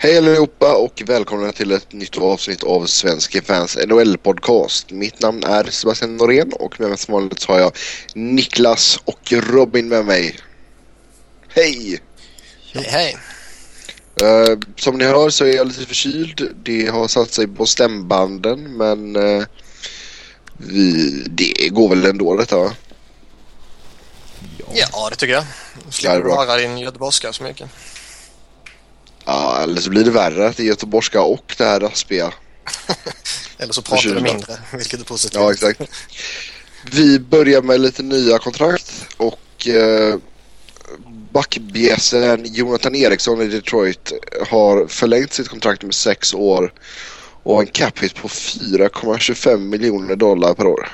Hej allihopa och välkomna till ett nytt avsnitt av Svenska fans NHL-podcast. Mitt namn är Sebastian Norén och med mig som vanligt har jag Niklas och Robin med mig. Hej! Hej hej! Uh, som ni hör så är jag lite förkyld. Det har satt sig på stämbanden men uh, vi, det går väl ändå detta va? Ja, det tycker jag. Slipper höra din göteborgska så mycket. Ja, eller så blir det värre. Det är göteborgska och det här raspiga. eller så pratar du mindre, vilket är positivt. Ja, exakt. Vi börjar med lite nya kontrakt och eh, backbjässen Jonathan Eriksson i Detroit har förlängt sitt kontrakt med sex år och en cap hit på 4,25 miljoner dollar per år.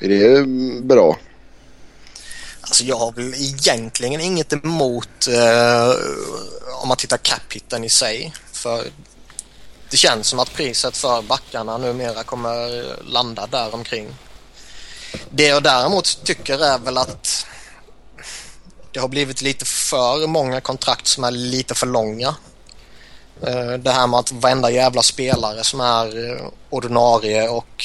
Är det bra? Alltså jag har väl egentligen inget emot eh, om man tittar cap-hitten i sig. För det känns som att priset för backarna numera kommer landa där omkring. Det jag däremot tycker är väl att det har blivit lite för många kontrakt som är lite för långa. Eh, det här med att varenda jävla spelare som är eh, ordinarie och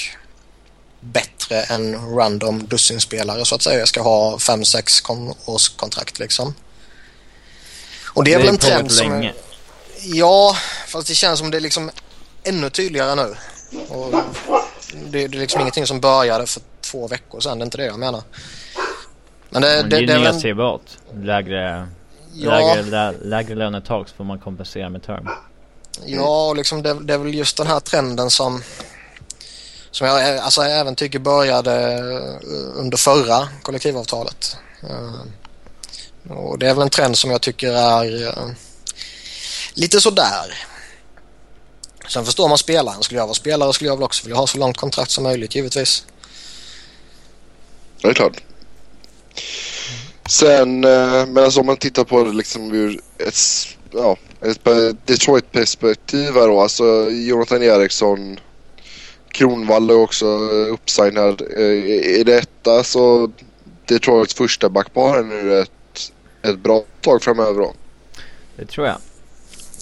bättre än random dussinspelare så att säga ska ha 5-6 kon årskontrakt liksom. Och det är, det är väl en trend som... Länge. Ja, fast det känns som det är liksom ännu tydligare nu. Och det, det är liksom ingenting som började för två veckor sedan, det är inte det jag menar. Men det, det, det är väl... CBAT. Lägre, ja. lägre, lägre lönetag så får man kompensera med term. Ja, och liksom det, det är väl just den här trenden som som jag eh, alltså, även tycker började eh, under förra kollektivavtalet. Eh, och det är väl en trend som jag tycker är lite sådär. Sen förstår man spelaren. Skulle jag vara spelare skulle jag väl också vilja ha så långt kontrakt som möjligt givetvis. Det är klart. Sen, men alltså om man tittar på det liksom ur ett, ja, ett Detroit-perspektiv här då. Alltså Jonathan Eriksson Kronwall är också eh, uppsignad. Eh, i är detta så Detroits första backpar nu ett, ett bra tag framöver då? Det tror jag.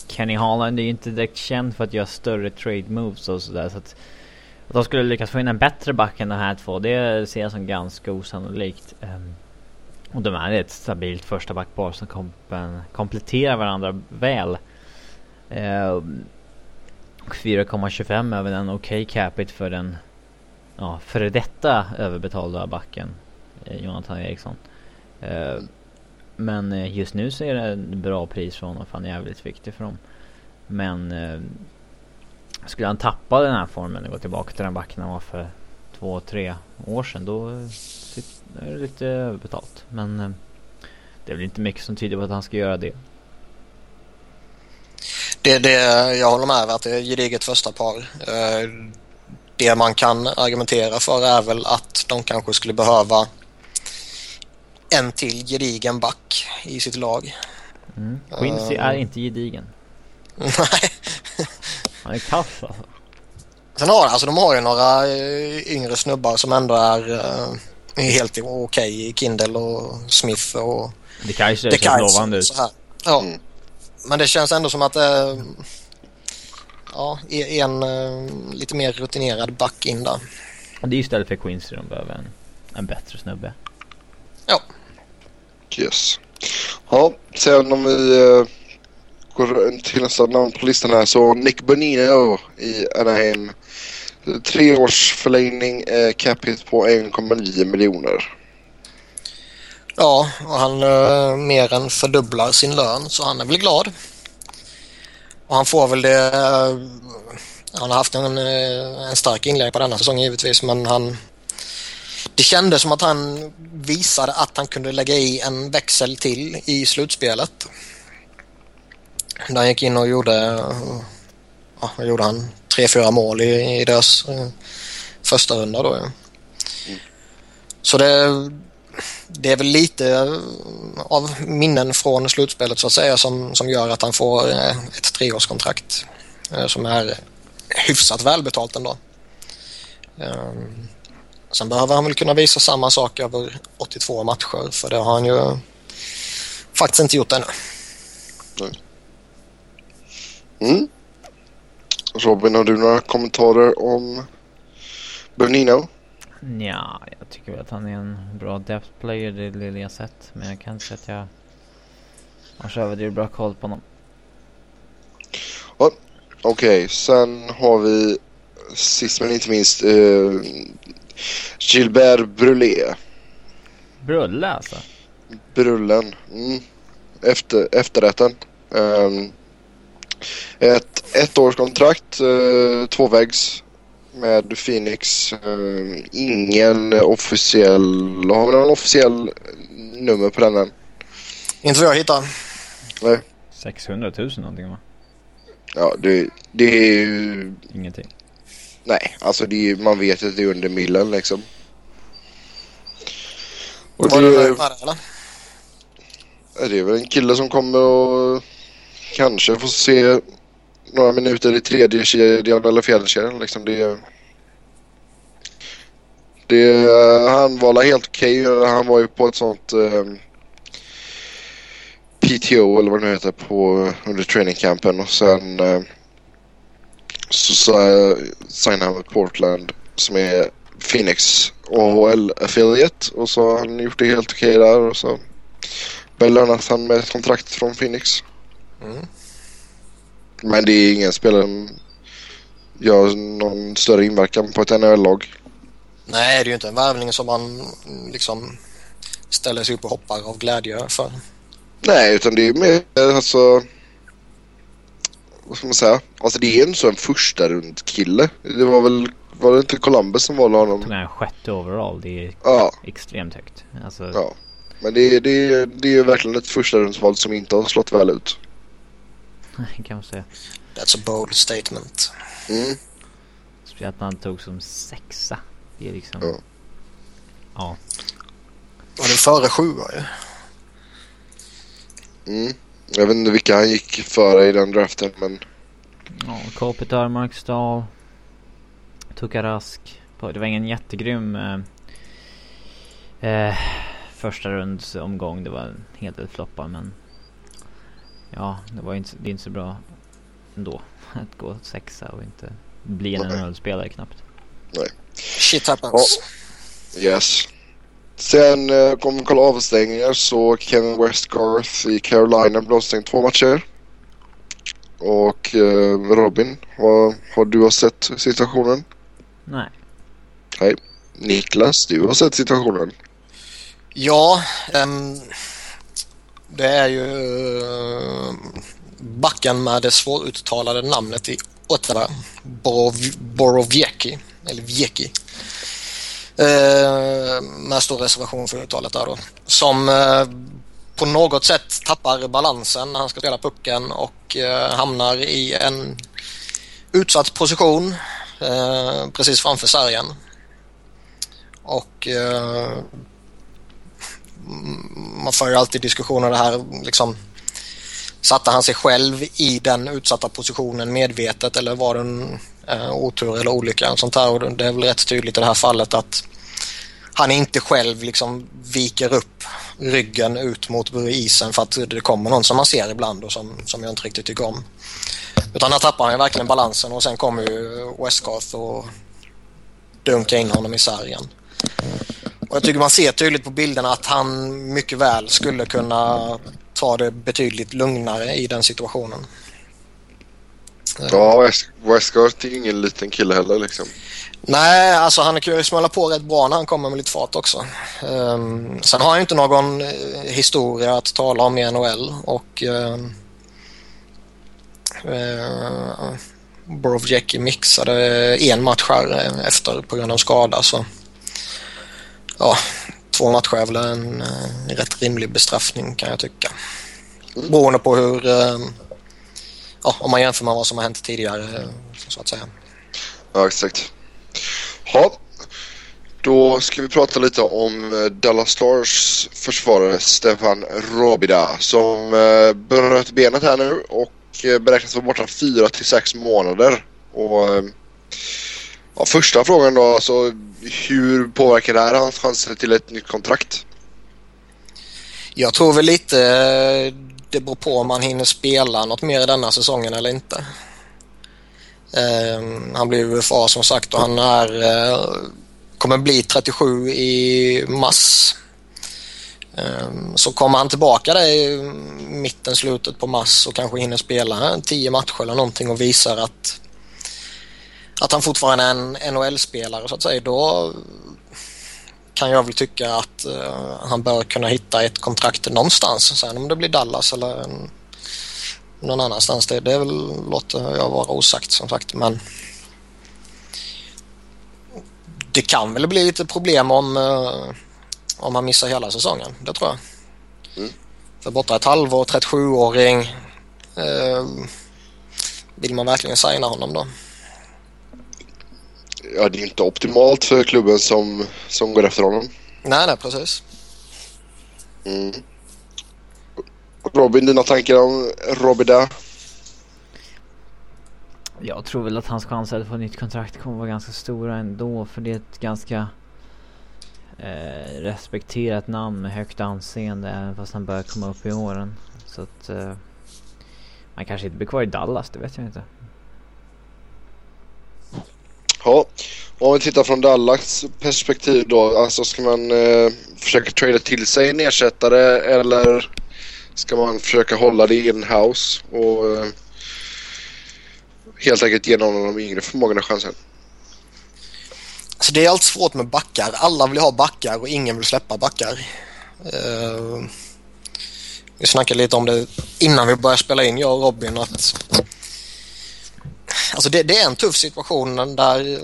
Kenny Holland är ju inte direkt känd för att göra större trade moves och sådär så att att de skulle lyckas få in en bättre back än de här två det ser jag som ganska osannolikt. Um, och de är ett stabilt första backpar som kom, kompletterar varandra väl. Um, och 4,25 är väl en okej okay capita för den ja, före detta överbetalda backen eh, Jonathan Eriksson. Eh, men eh, just nu så är det en bra pris för honom för han är jävligt viktig för dem. Men skulle han tappa den här formen och gå tillbaka till den backen han var för två, tre år sedan då är det lite överbetalt. Men det är väl inte mycket som tyder på att han ska göra det det, det, jag håller med att det är gediget första par. Eh, det man kan argumentera för är väl att de kanske skulle behöva en till gedigen back i sitt lag. Mm. Quincy uh, är inte gedigen. Nej. Han är kass alltså. Sen har, alltså, de har ju några eh, yngre snubbar som ändå är uh, helt okej. Okay. Kindle och Smith och... Det kanske ser lovande ut. Ja. Mm. Men det känns ändå som att eh, ja, en eh, lite mer rutinerad back in där. Det är istället för Quincy de behöver en, en bättre snubbe. Ja. Yes. Ja, sen om vi uh, går till nästa namn på listan här så Nick Bonino i Anaheim. Tre års förlängning, uh, cap hit på 1,9 miljoner. Ja, och han uh, mer än fördubblar sin lön så han är väl glad. Och han får väl det... Uh, han har haft en, eh, en stark inledning på denna säsong givetvis men han... Det kändes som att han visade att han kunde lägga i en växel till i slutspelet. Där han gick in och gjorde... Ja, vad gjorde han? Tre, fyra mål i, i deras första runda då. Ja. Så det det är väl lite eh, av minnen från slutspelet så att säga som, som gör att han får eh, ett treårskontrakt eh, som är hyfsat välbetalt ändå. Ehm, sen behöver han väl kunna visa samma sak över 82 matcher för det har han ju faktiskt inte gjort ännu. Mm. Robin, har du några kommentarer om Bernino? Ja, jag tycker väl att han är en bra depth player det lilla jag sett. Men jag kan inte säga att jag har så överdrivet bra koll på honom. Okej, okay, sen har vi sist men inte minst uh, Gilbert Brulé. Brulle alltså? Brullen. Mm. Efter, efterrätten. Um, ett ettårskontrakt, uh, tvåvägs med Phoenix. Uh, ingen officiell, har vi någon officiell nummer på den än? Inte vad jag hittar. Nej. 600 000 någonting va? Ja, det, det är ju... Ingenting. Nej, alltså det är, man vet att det är under millen liksom. Och Var det, det, eller? det är väl en kille som kommer och kanske får se några minuter i tredje kedjan eller fjärde kedjan liksom. Det, det, han var helt okej. Okay. Han var ju på ett sånt eh, um, PTO eller vad det nu heter på, under trainingcampen och sen uh, så, så eh, signade han med Portland som är Phoenix AHL affiliate och så har han gjort det helt okej okay där och så Belönas han med ett kontrakt från Phoenix. Mm. Men det är ingen spelare som gör någon större inverkan på ett NHL-lag. Nej, det är ju inte en värvning som man liksom ställer sig upp och hoppar av glädje för. Nej, utan det är mer alltså... Vad ska man säga? Alltså det är en sån första rund kille. Det var väl... Var det inte Columbus som valde honom? Den sjätte overall. Det är ja. extremt högt. Alltså... Ja. Men det är, det, är, det är ju verkligen ett första rundsval som inte har slått väl ut. Kan man säga. That's a bold statement. Mm. Speciellt när han tog som sexa. Det är liksom... Ja. Ja. Var det före sjua ju? Mm. Jag vet inte vilka han gick före i den draften men... Ja, Kopitar, Mark Stahl. Tukarask. Det var ingen jättegrym eh, eh, första runds omgång. Det var en hel del floppar men ja, det var inte, det är inte så bra ändå att gå sexa och inte bli en NHL-spelare knappt. Nej. Shit happens. Oh. Yes. Sen eh, kom kolla avstängningar så Kevin Westgarth i Carolina blev avstängd två matcher. Och eh, Robin, har, har du sett situationen? Nej. Nej. Niklas, du har sett situationen? Ja, um, det är ju eh, backen med det svåruttalade namnet i Ottawa, Borov Borowiecki, eller Vieki. Eh, med stor reservation för uttalet där då. Som eh, på något sätt tappar balansen när han ska spela pucken och hamnar i en utsatt position precis framför sargen. Och man för ju alltid diskussioner det här liksom satte han sig själv i den utsatta positionen medvetet eller var det en eh, otur eller olycka och sånt här. och det är väl rätt tydligt i det här fallet att han inte själv liksom viker upp ryggen ut mot isen för att det kommer någon som man ser ibland och som, som jag inte riktigt tycker om. Utan här tappar han verkligen balansen och sen kommer ju Westgarth och dunkar in honom i sargen. Och jag tycker man ser tydligt på bilderna att han mycket väl skulle kunna ta det betydligt lugnare i den situationen. Ja, Westgard är ingen liten kille heller liksom. Nej, alltså han kan ju smälla på rätt bra när han kommer med lite fart också. Um, sen har han ju inte någon uh, historia att tala om i NHL och uh, uh, Borovjecki mixade en match här efter på grund av skada så ja, två matcher är väl en, en rätt rimlig bestraffning kan jag tycka. Mm. Beroende på hur, eh, ja, om man jämför med vad som har hänt tidigare så att säga. Ja, exakt. Ja, då ska vi prata lite om eh, Dallas Stars försvarare Stefan Robida som eh, bröt benet här nu och beräknas vara borta 4 till 6 månader. Och ja, första frågan då, alltså hur påverkar det här hans chanser till ett nytt kontrakt? Jag tror väl lite eh, det beror på om han hinner spela något mer i denna säsongen eller inte. Um, han blir UFA som sagt och han är, uh, kommer bli 37 i mars. Um, så kommer han tillbaka där i mitten, slutet på mars och kanske hinner spela 10 matcher eller någonting och visar att, att han fortfarande är en NHL-spelare så att säga. Då kan jag väl tycka att uh, han bör kunna hitta ett kontrakt någonstans. Sen om det blir Dallas eller en, någon annanstans, det, det är väl, låter jag vara osagt som sagt. Men det kan väl bli lite problem om, uh, om han missar hela säsongen. Det tror jag. Mm. För borta ett halvår, 37-åring. Uh, eh, vill man verkligen signa honom då? Ja, det är inte optimalt för klubben som, som går efter honom. Nej, nej precis. Mm. Robin, dina tankar om Robida? Jag tror väl att hans chanser att få nytt kontrakt kommer vara ganska stora ändå för det är ett ganska eh, respekterat namn med högt anseende även fast han börjar komma upp i åren. Så att eh, man kanske inte blir kvar i Dallas, det vet jag inte. Ja, om vi tittar från Dallas perspektiv då. Alltså ska man eh, försöka trada till sig en ersättare eller ska man försöka hålla det in-house och eh, helt enkelt ge någon av de yngre förmågorna chansen? Alltså det är alltid svårt med backar. Alla vill ha backar och ingen vill släppa backar. Uh, vi snackade lite om det innan vi började spela in, jag och Robin, att Alltså det, det, är en tuff situation där eh,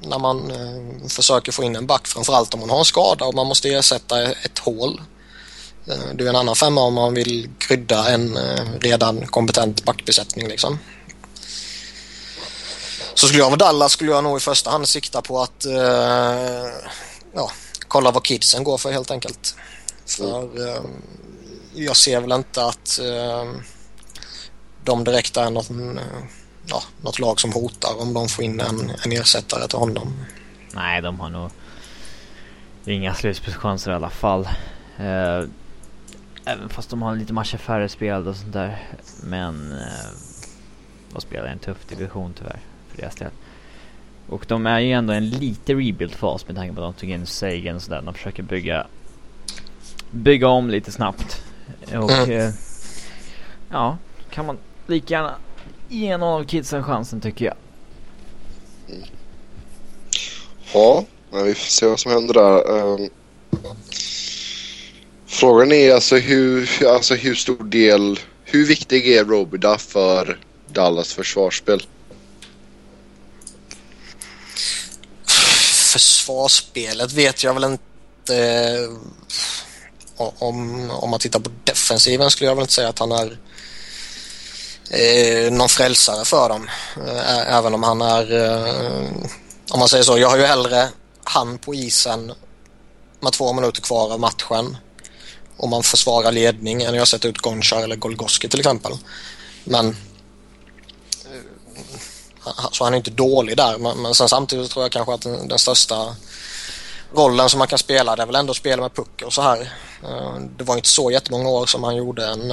när man eh, försöker få in en back framförallt om man har en skada och man måste ersätta ett hål. Eh, det är en annan femma om man vill krydda en eh, redan kompetent backbesättning liksom. Så skulle jag vara Dallas skulle jag nog i första hand sikta på att eh, ja, kolla vad kidsen går för helt enkelt. För eh, jag ser väl inte att eh, de direkt är någon eh, ja, något lag som hotar om de får in en, en ersättare till honom. Nej, de har nog inga slutspelschanser i alla fall. Uh, även fast de har lite matcher färre spelade och sånt där. Men uh, de spelar en tuff division tyvärr för deras del. Och de är ju ändå en lite rebuild-fas med tanke på att de tog in Sagan och sådär. De försöker bygga bygga om lite snabbt. Och mm. uh, ja, kan man lika gärna ge någon av kidsen chansen tycker jag. Ja, vi får se vad som händer där. Um, frågan är alltså hur, alltså hur stor del, hur viktig är Robida för Dallas försvarsspel? Försvarsspelet vet jag väl inte. Om, om man tittar på defensiven skulle jag väl inte säga att han är eh, någon frälsare för dem. Eh, även om han är, eh, om man säger så, jag har ju hellre han på isen med två minuter kvar av matchen och man försvarar ledning än jag sett ut Gonchar eller Golgoski till exempel. Men eh, så han är inte dålig där men, men sen samtidigt tror jag kanske att den, den största rollen som man kan spela det är väl ändå att spela med puck och så här. Eh, det var inte så jättemånga år som han gjorde en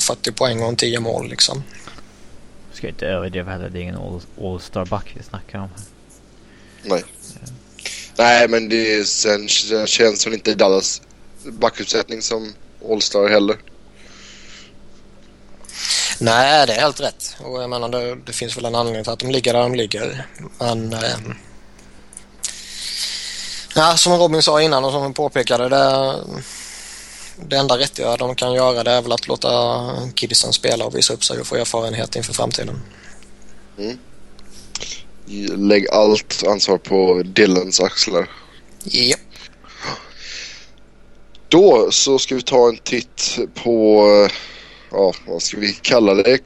40 eh, poäng och en 10 mål liksom. Ska inte överdriva heller, det är ingen all-star-back vi snackar om. Nej. Ja. Nej, men det sen känns väl inte Dallas backuppsättning som all-star heller. Nej, det är helt rätt. Och jag menar, det, det, finns väl en anledning till att de ligger där de ligger. Men... Eh, Ja, som Robin sa innan och som han påpekade, det, det enda rättiga de kan göra det är väl att låta kidsen spela och visa upp sig och få erfarenhet inför framtiden. Mm. Lägg allt ansvar på Dylans axlar. Ja. Då så ska vi ta en titt på, ja vad ska vi kalla det?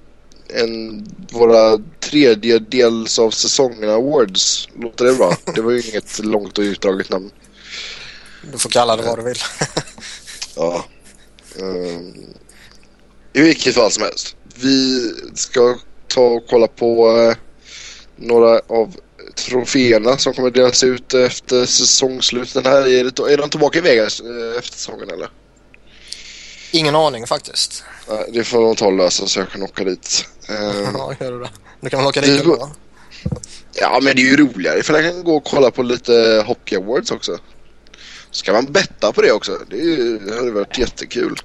En, våra tredjedels av säsongen awards. Låter det bra? Det var ju inget långt och utdraget namn. Du får kalla det vad du vill. ja. Um, I vilket fall som helst. Vi ska ta och kolla på uh, några av troféerna som kommer delas ut efter säsongslutet. här, är, det, är de tillbaka i Vegas uh, efter säsongen eller? Ingen aning faktiskt. Det får de ta och lösa så jag kan åka dit. Ehm, Ja, gör du det? Nu kan man åka dit ändå. Ja, men det är ju roligare för jag kan gå och kolla på lite Hockey Awards också. Så kan man betta på det också. Det, är ju, det hade varit jättekul.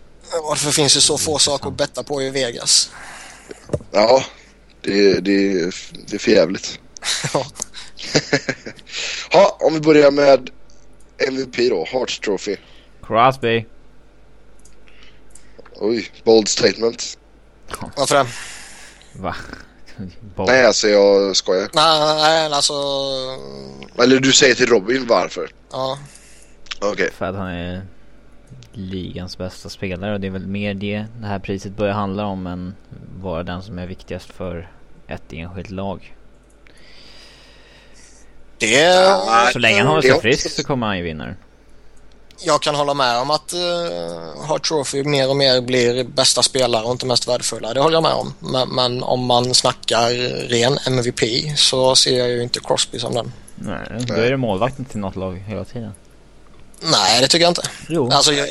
Varför finns det så få saker att betta på i Vegas? Ja, det, det, det är för jävligt. Ja. Ja, om vi börjar med MVP då, Hearts Trophy. Crosby. Oj, bold statement. Varför det? Va? Bob. Nej, alltså jag skojar. Nej, alltså... Eller du säger till Robin varför. Ja. Okej. För att han är ligans bästa spelare och det är väl mer det det här priset börjar handla om än vara den som är viktigast för ett enskilt lag. Det... Så länge han håller sig frisk så kommer han ju vinna det. Jag kan hålla med om att uh, Hart Trophy mer och mer blir bästa spelare och inte mest värdefulla. Det håller jag med om. Men, men om man snackar ren MVP så ser jag ju inte Crosby som den. Nej, då är det målvakten till något lag hela tiden. Nej, det tycker jag inte. Jo. Alltså, jag,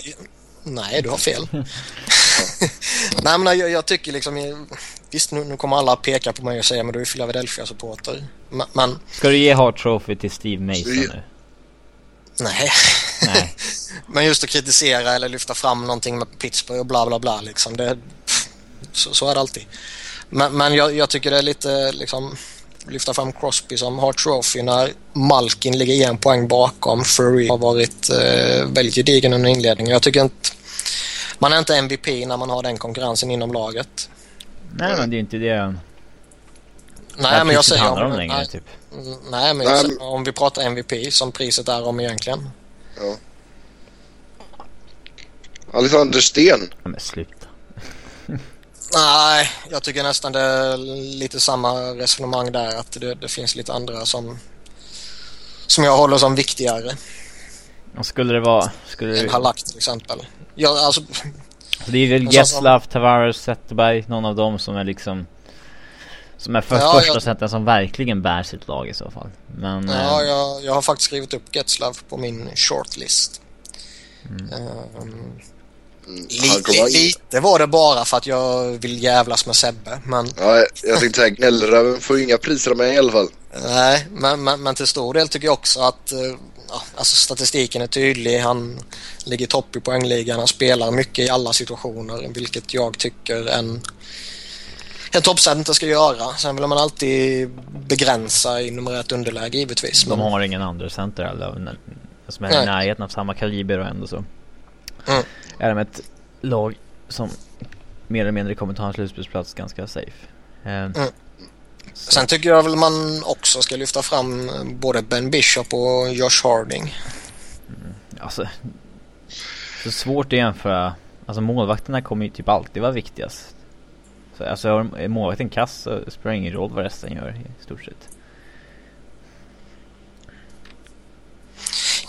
nej, du har fel. nej, men jag, jag tycker liksom... Visst, nu, nu kommer alla peka på mig och säga men du är Philadelphia-supporter. Men, men Ska du ge Hart Trophy till Steve Mason nu? nej. Nej. Men just att kritisera eller lyfta fram någonting med Pittsburgh och bla bla bla liksom. Det, pff, så, så är det alltid. Men, men jag, jag tycker det är lite liksom lyfta fram Crosby som har trophy när Malkin ligger en poäng bakom. Furry har varit eh, väldigt gedigen under inledningen. Jag tycker inte man är inte MVP när man har den konkurrensen inom laget. Nej men det är ju inte det Nej, det här men jag säger om, om längre nej, typ. nej, men jag Nej, säger, om vi pratar MVP som priset är om egentligen. Alexander Sten. Ja, men sluta. Nej, jag tycker nästan det är lite samma resonemang där att det, det finns lite andra som som jag håller som viktigare Och skulle det vara... Skulle det, Halak till exempel. Jag, alltså, det är väl så- Getzlaff, Tavares, Zetterberg, någon av dem som är liksom... Som är för Ja, första jag- sätten som verkligen bär sitt lag i så fall. Men... ja, eh, jag, jag har faktiskt skrivit upp Getzlav på min shortlist. Mm. Ehm, Mm, li, han kommer- li, lite var det bara för att jag vill jävlas med Sebbe. Men, Ja, jag- jag tänkte säga gnällröven får ju inga priser av mig i alla fall. nej, men, men, men till stor del tycker jag också att eh, ja, alltså statistiken är tydlig. Han ligger topp i poängligan. Han spelar mycket i alla situationer, vilket jag tycker en, en toppcenter ska göra. Sen vill man alltid begränsa i numerärt underläge givetvis. De har ingen andra center eller som är Nej. i närheten av samma kaliber och ändå så Mm. är de ett lag som mer eller mindre kommer ta en slutspelsplats ganska safe. Eh, så- Sen tycker jag väl man också ska lyfta fram både Ben Bishop och Josh Harding. Alltså, så svårt att jämföra. Alltså målvakterna kommer ju typ alltid vara viktigast. Så, alltså är målvakten kass så spelar det ingen roll vad resten gör i stort sett.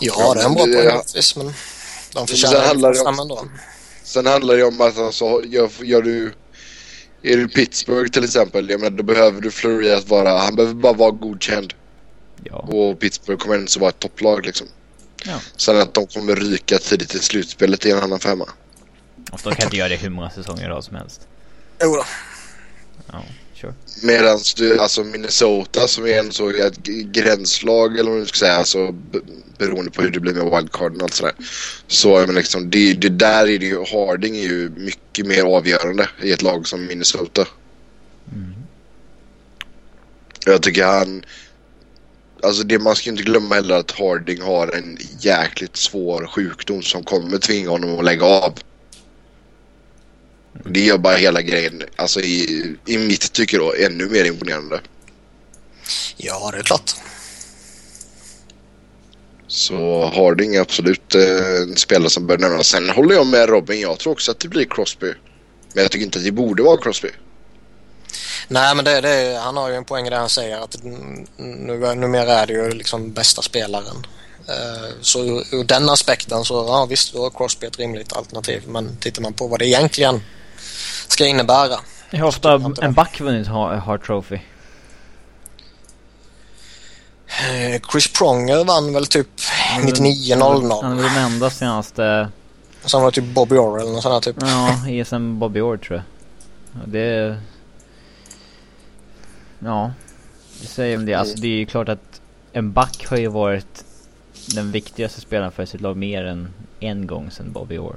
Ja, det är en bra poäng givetvis, men de förtjänar det ju fram ändå. Sen handlar det om att alltså, gör, gör du... Är du Pittsburgh till exempel, jag menar, då behöver du Fleury att vara... Han behöver bara vara godkänd. Ja. Och Pittsburgh kommer ändå så vara ett topplag liksom. Ja. Sen att de kommer ryka tidigt i slutspelet är en annan femma. Och de kan inte göra det hur många säsonger i rad som helst. Jo då. Ja, sure. Medan du, alltså Minnesota som är en så ett gränslag eller vad man ska säga, alltså be- beroende på hur det blir med wildcarden och allt sådär. Så menar liksom, det, det där är det ju, Harding är ju mycket mer avgörande i ett lag som Minnesota. Mm. Jag tycker han, alltså det man ska inte glömma heller att Harding har en jäkligt svår sjukdom som kommer tvinga honom att lägga av. Det gör bara hela grejen, alltså i, i mitt tycke då, ännu mer imponerande. Ja, det är klart. Så Harding är absolut eh, en spelare som bör nämnas. Sen håller jag med Robin. Jag tror också att det blir Crosby. Men jag tycker inte att det borde vara Crosby. Nej, men det, det, han har ju en poäng där han säger att nu, numera är det ju liksom bästa spelaren. Eh, Så ur, ur den aspekten så, ja visst, då är Crosby ett rimligt alternativ. Men tittar man på vad det egentligen ska innebära. Hur ofta har en back vunnit Ha- Hart Trophy? Eh, Chris Pronger vann väl typ Han är väl- 99-00. Han väl den enda senaste Sen var det typ Bobby Orr eller något sånt typ. Ja, ESM Bobby Orr tror jag. Och det... Ja, det säger väl det. Alltså det är ju klart att en back har ju varit den viktigaste spelaren för sitt lag mer än en gång sedan Bobby Orr.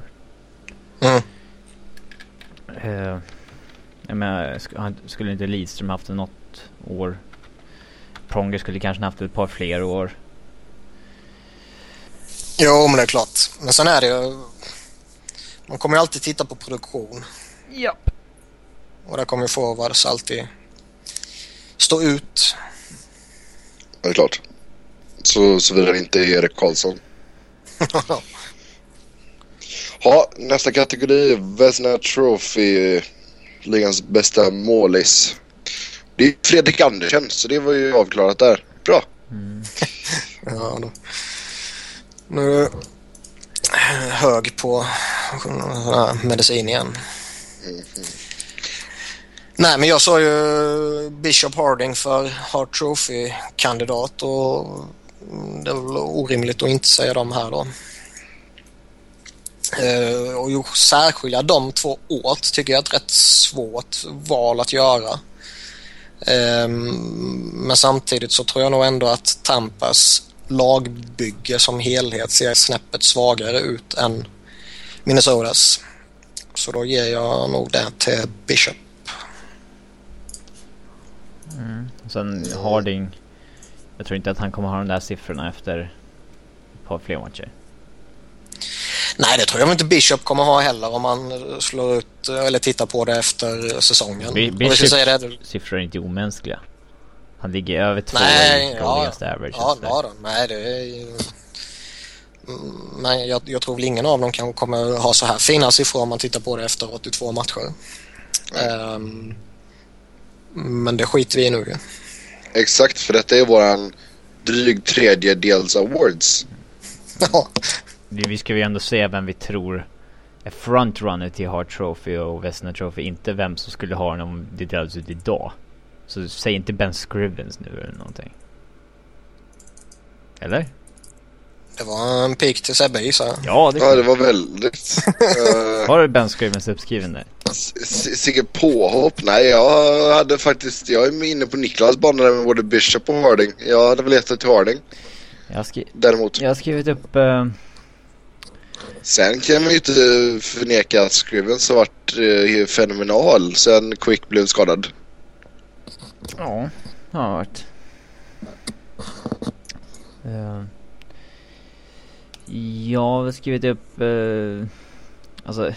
Uh, jag menar, sk- han- skulle inte Lidström haft det något år? Pronger skulle kanske haft det ett par fler år. Jo, men det är klart. Men sen är det ju... Man kommer ju alltid titta på produktion. Japp. Och där kommer ju forwards alltid stå ut. Ja, det är klart. Så, såvida det inte är Erik Karlsson. Ja, nästa kategori. Vesna Trophy. Ligans bästa målis. Det är Fredrik Andersen, så det var ju avklarat där. Bra. Ja, då. Nu är du hög på medicin igen. Nej, men jag sa ju Bishop Harding för Hart Trophy-kandidat och det är väl orimligt att inte säga dem här då. Eh, och särskilja de två åt tycker jag är ett rätt svårt val att göra. Ehm, men samtidigt så tror jag nog ändå att Tampas lagbygge som helhet ser snäppet svagare ut än Minnesotas. Så då ger jag nog det till Bishop. Mm. Sen Harding. Jag tror inte att han kommer ha de där siffrorna efter ett par fler matcher. Nej, det tror jag inte Bishop kommer ha heller om man slår ut eller tittar på det efter säsongen. Bi- Och vi ska Bishop- säga det, Siffror är inte omänskliga. Han ligger över två Nej, i ja, average. ja, ja då, nej det är ju... Men jag, jag tror väl ingen av dem kan, kommer ha så här fina siffror om man tittar på det efter 82 matcher. Ehm, men det skiter vi i nu. Exakt, för detta är våran dryg tredjedels awards. Ja, Vi ska ju ändå se vem vi tror är frontrunner till Hart Trophy och Vesna Trophy. Inte vem som skulle ha den om det delades ut idag. Så säg inte Ben Scrivens nu eller någonting. Eller? det var en pik till Sebbe gissar jag. Ja, det Ja, det var väldigt... eh, Har du Ben Scrivens uppskriven där? S- Sigge påhopp? Nej, jag hade faktiskt... Jag är inne på Niklas bana där med både Bishop och Harding. Jag hade väl det till Harding Jag har, skri- däremot. jag har skrivit upp... eh, Sen kan man ju inte förneka att Scrivens har varit eh, fenomenal sen Quick blev skadad. Ja, det har varit. Uh, jag har skrivit upp... Uh, alltså...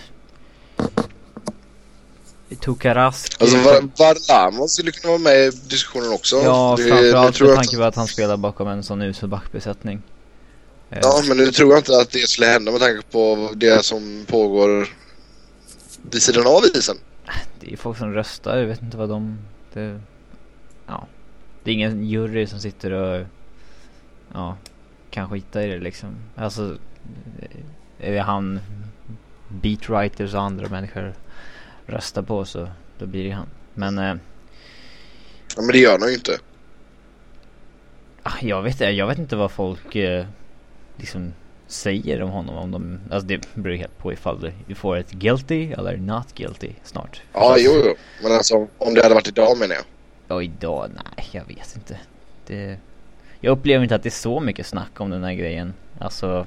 Tukarask. Alltså Var- Varlamov skulle kunna vara med i diskussionen också. Ja, framförallt tror med tanke på att han spelar bakom en sån usel backbesättning. Eh, Ja, men nu tror jag inte att det skulle hända med tanke på det som pågår vid sidan av isen. Det är folk som röstar, jag vet inte vad de... Det, ja. Det är ingen jury som sitter och... Ja, kan skita i det liksom. Alltså... Är det han beatwriters och andra människor röstar på så då blir det han. Men eh, Ja, men det gör han ju inte. ah, jag, vet, jag vet inte vad folk eh, liksom säger om honom. Om de, alltså det beror helt på ifall du- får ett guilty eller not guilty snart. Ja, jo, jo. Men alltså om det hade varit idag menar jag. Ja, idag? Nej, jag vet inte. Det, jag upplever inte att det är så mycket snack om den här grejen. Alltså,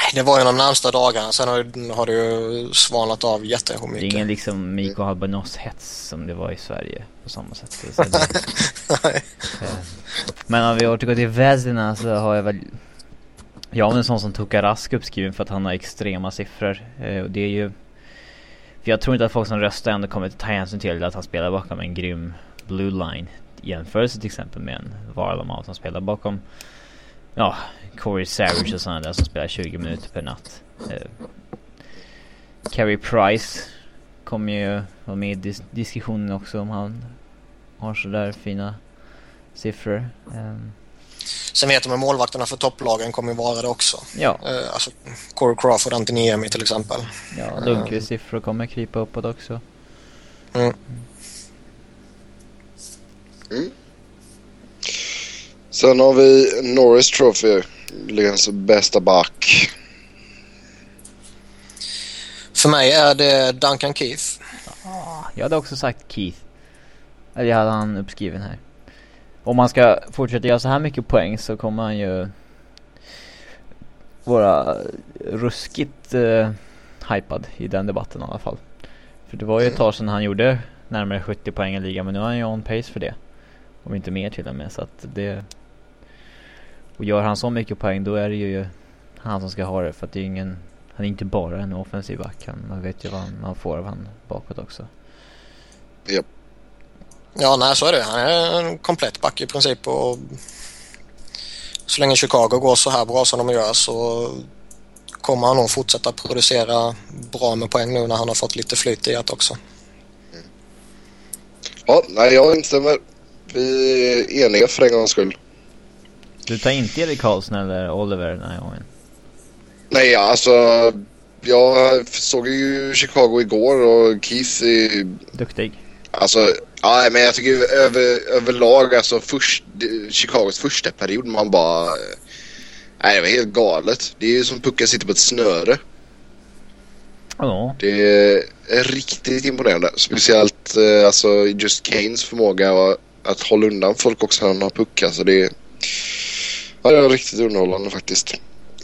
Nej, Det var ju de närmsta dagarna. Sen har, har det ju svalnat av det är jättemycket. ingen liksom Mikko Albanos hets som det var i Sverige på samma sätt. Så det, Nej. eh, men om vi återgår till Vezina så har jag väl Ja, men en sån som Tuka Rask uppskriven för att han har extrema siffror. Eh, och det är ju För jag tror inte att folk som röstar ändå kommer att ta hänsyn till att han spelar bakom en grym blue line. I jämförelse till exempel med en Varlamov som spelar bakom Ja, Corey Savage och sådana där som spelar 20 minuter per natt. Eh, Carey Price kommer ju vara med i dis- diskussionen också om han har sådär fina siffror. Ehm, Sen vet jag med målvakterna för topplagen kommer vara det också. ja, Eh, alltså Corey Crawford, Antiniemi till exempel. ja Lundqvists siffror kommer krypa uppåt också. Mm. Sen har vi Norris Trophy. Ligans bästa back. För mig är det Duncan Keith. Ah, jag hade också sagt Keith. Eller jag hade han uppskriven här. Om man ska fortsätta göra så här mycket poäng så kommer han ju vara ruskigt eh, hypad i den debatten i alla fall. För det var ju ett tag sedan han gjorde närmare 70 poäng i ligan men nu är han ju on pace för det. Om inte mer till och med så att det... Och gör han så mycket poäng då är det ju han som ska ha det för att det är ingen... Han är inte bara en offensiv back. Han, man vet ju vad man får av han bakåt också. Japp. Ja, nej så är det. Han är en komplett back i princip och så länge Chicago går så här bra som de gör så kommer han nog fortsätta producera bra med poäng nu när han har fått lite flyt i det också. Ja, nej jag instämmer. Vi är eniga för en gångs skull. Du tar inte Erik Karlsson eller Oliver den här gången? Nej, alltså jag såg ju Chicago igår och Keith är... Duktig. Alltså, ja men jag tycker över, överlag alltså först, Chicagos första period man bara... Nej det var helt galet. Det är ju som Pucka sitter på ett snöre. Ja. Det är riktigt imponerande. Speciellt eh, alltså just Kanes förmåga att hålla undan folk också när han har puck. Alltså det är, ja, det är riktigt underhållande faktiskt.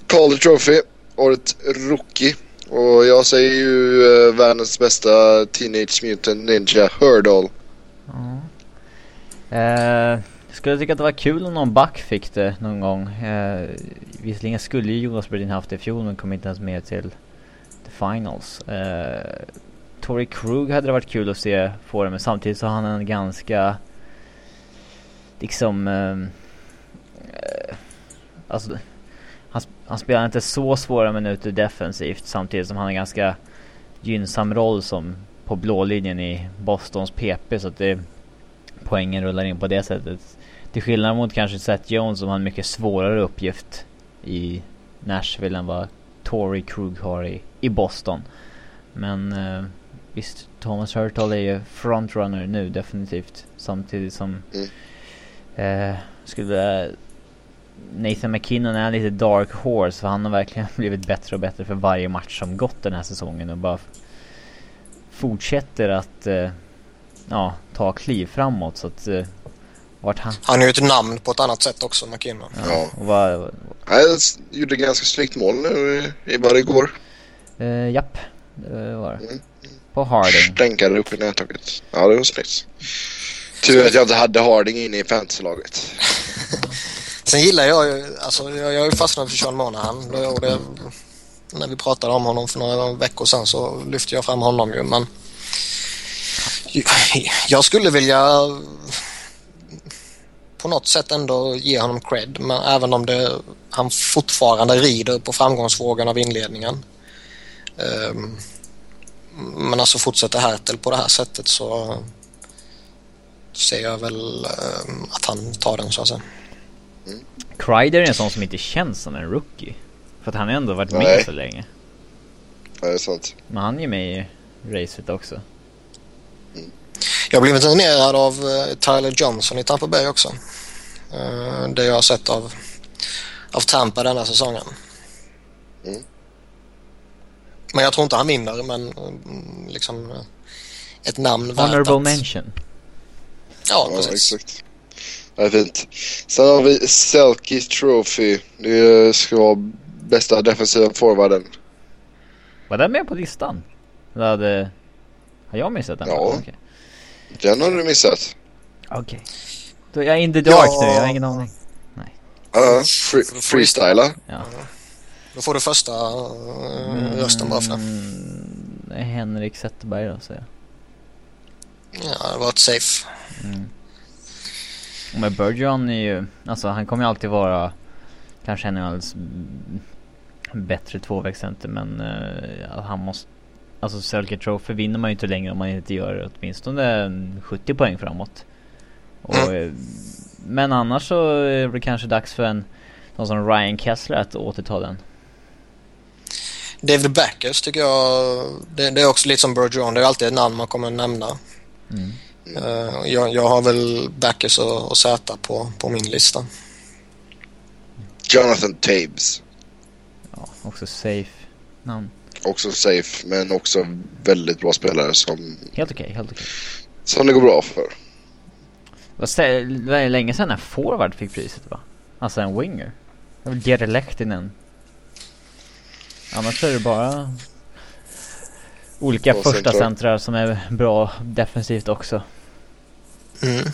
Calder Trophy, året rookie. Och jag säger ju eh, världens bästa Teenage Mutant Ninja Hurdle ja. Eh, jag skulle tycka att det var kul om någon back fick det någon gång. Eh, visserligen skulle ju Jonas Bredin haft det i fjol men kom inte ens med till the finals. Eh, Tory Krug hade det varit kul att se få det men samtidigt så har han en ganska liksom ehm, eh, alltså han, han spelar inte så svåra minuter defensivt samtidigt som han har en ganska gynnsam roll som på blålinjen i Bostons PP så att det poängen rullar in på det sättet. Till skillnad mot kanske Seth Jones som har en mycket svårare uppgift i Nashville än vad Tory Krug har i, i Boston. Men eh, visst, Thomas Hurtle är ju frontrunner nu definitivt. Samtidigt som Mm. eh, skulle Nathan McKinnon är lite dark horse för han har verkligen blivit bättre och bättre för varje match som gått den här säsongen och bara fortsätter att eh, ja, ta kliv framåt så att eh, vart han... Han är ju ett namn på ett annat sätt också, McKinnon. Ja. Och Nej, Jag gjorde ganska snyggt mål nu i- bara igår. eh, japp, det var det. Mm. På Harding. Stänkade upp i nättaket. Ja, det var snyggt. Tur att jag inte hade Harding inne i fantasylaget. Sen gillar jag ju, alltså jag, jag har ju fastnat för Sean Monahan. Och det, när vi pratade om honom för några veckor sedan så lyfte jag fram honom ju men jag skulle vilja på något sätt ändå ge honom cred men även om det, han fortfarande rider på framgångsvågen av inledningen. Ehm, men alltså fortsätter Hertel på det här sättet så ser jag väl ehm, att han tar den så att säga. Kreider är en sån som inte känns som en rookie. För att han har ändå varit med Nej. så länge. Ja, det är sant. Men han är ju med i racet också. Jag har blivit imponerad av eh, Tyler Johnson i Tampa Bay också. Eh, Det jag har sett av, av Tampa denna säsongen. Mm. Men jag tror inte han vinner men mm, liksom eh, ett namn värt Honorable att... mention. Ja, Ja, precis. exakt. Det är fint. Sen har vi Selkis Trophy. Det ska vara bästa defensiva forwarden. Var den med på listan? Eller hade... Har jag missat den? Ja. Okej. Den har du missat. Okej. Då är jag in the dark Ja. nu, jag har ingen aning. Ja, free, freestyla. Ja. Då får du första eh, rösten bara för det. Mm, är Henrik Zetterberg då säger jag. Ja, det var ett safe. Mm. Men Bergeron är ju, alltså han kommer ju alltid vara kanske en mm, bättre tvåvägscenter men uh, han måste Alltså Selke Trophy vinner man ju inte längre om man inte gör åtminstone en 70 poäng framåt. Och, eh, Men annars så är det kanske dags för en någon som Ryan Kessler att återta den. David Backers tycker jag, det, det är också lite som Bergeron. Det är alltid ett namn man kommer nämna. Mm. Eh, jag, jag har väl Backers och, och Z på, på min lista. Jonathan Tabes. Ja, också safe namn. också safe men också väldigt bra spelare som, Helt okej, helt okej. som det går bra för. Det var länge sedan en forward fick priset va? Alltså en winger. Det var Jere Lehtinen. Annars är det bara olika första centrar. centrar som är bra defensivt också. Mm.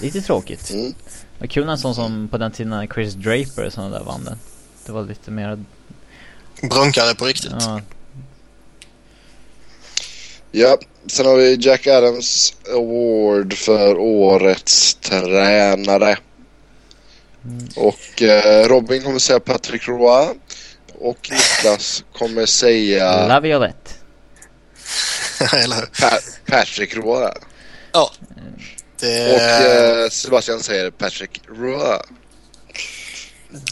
Lite tråkigt. Mm. Vad kul när en sån som på den tiden Chris Draper och sådana där vann den. Det var lite mer, Brunkare på riktigt. ja, Ja, sen har vi Jack Adams Award för årets tränare. Och eh, Robin kommer säga Patrick Roy. Och Niklas kommer säga Laviolette. Eller hur? pa- Patrick Roy. Ja. Och Det, eh, Sebastian säger Patrick Roy.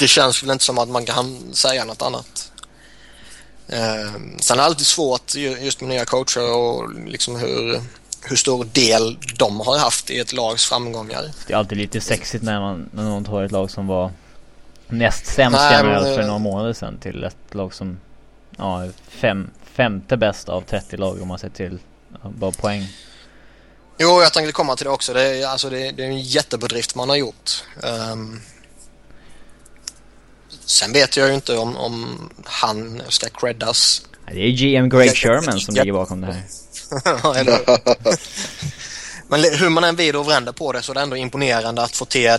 det känns väl inte som att man kan säga något annat. Eh, sen är det alltid svårt ju- just med nya coacher och liksom hur, hur stor del de har haft i ett lags framgångar. Det är alltid lite sexigt när, man, när någon tar ett lag som var näst sämst generellt för eh, några månader sedan till ett lag som ja, är fem, femte bästa av 30 lag om man ser till bara poäng. Jo, jag tänkte komma till det också. Det är, alltså det, det är en jättebedrift man har gjort. Ehm, sen vet jag ju inte om, om han ska creddas. Ja, Det är GM Greg Ja, Sherman som ja. ligger bakom det här. Eller, men hur man än vrider och vänder på det så är det ändå imponerande att få till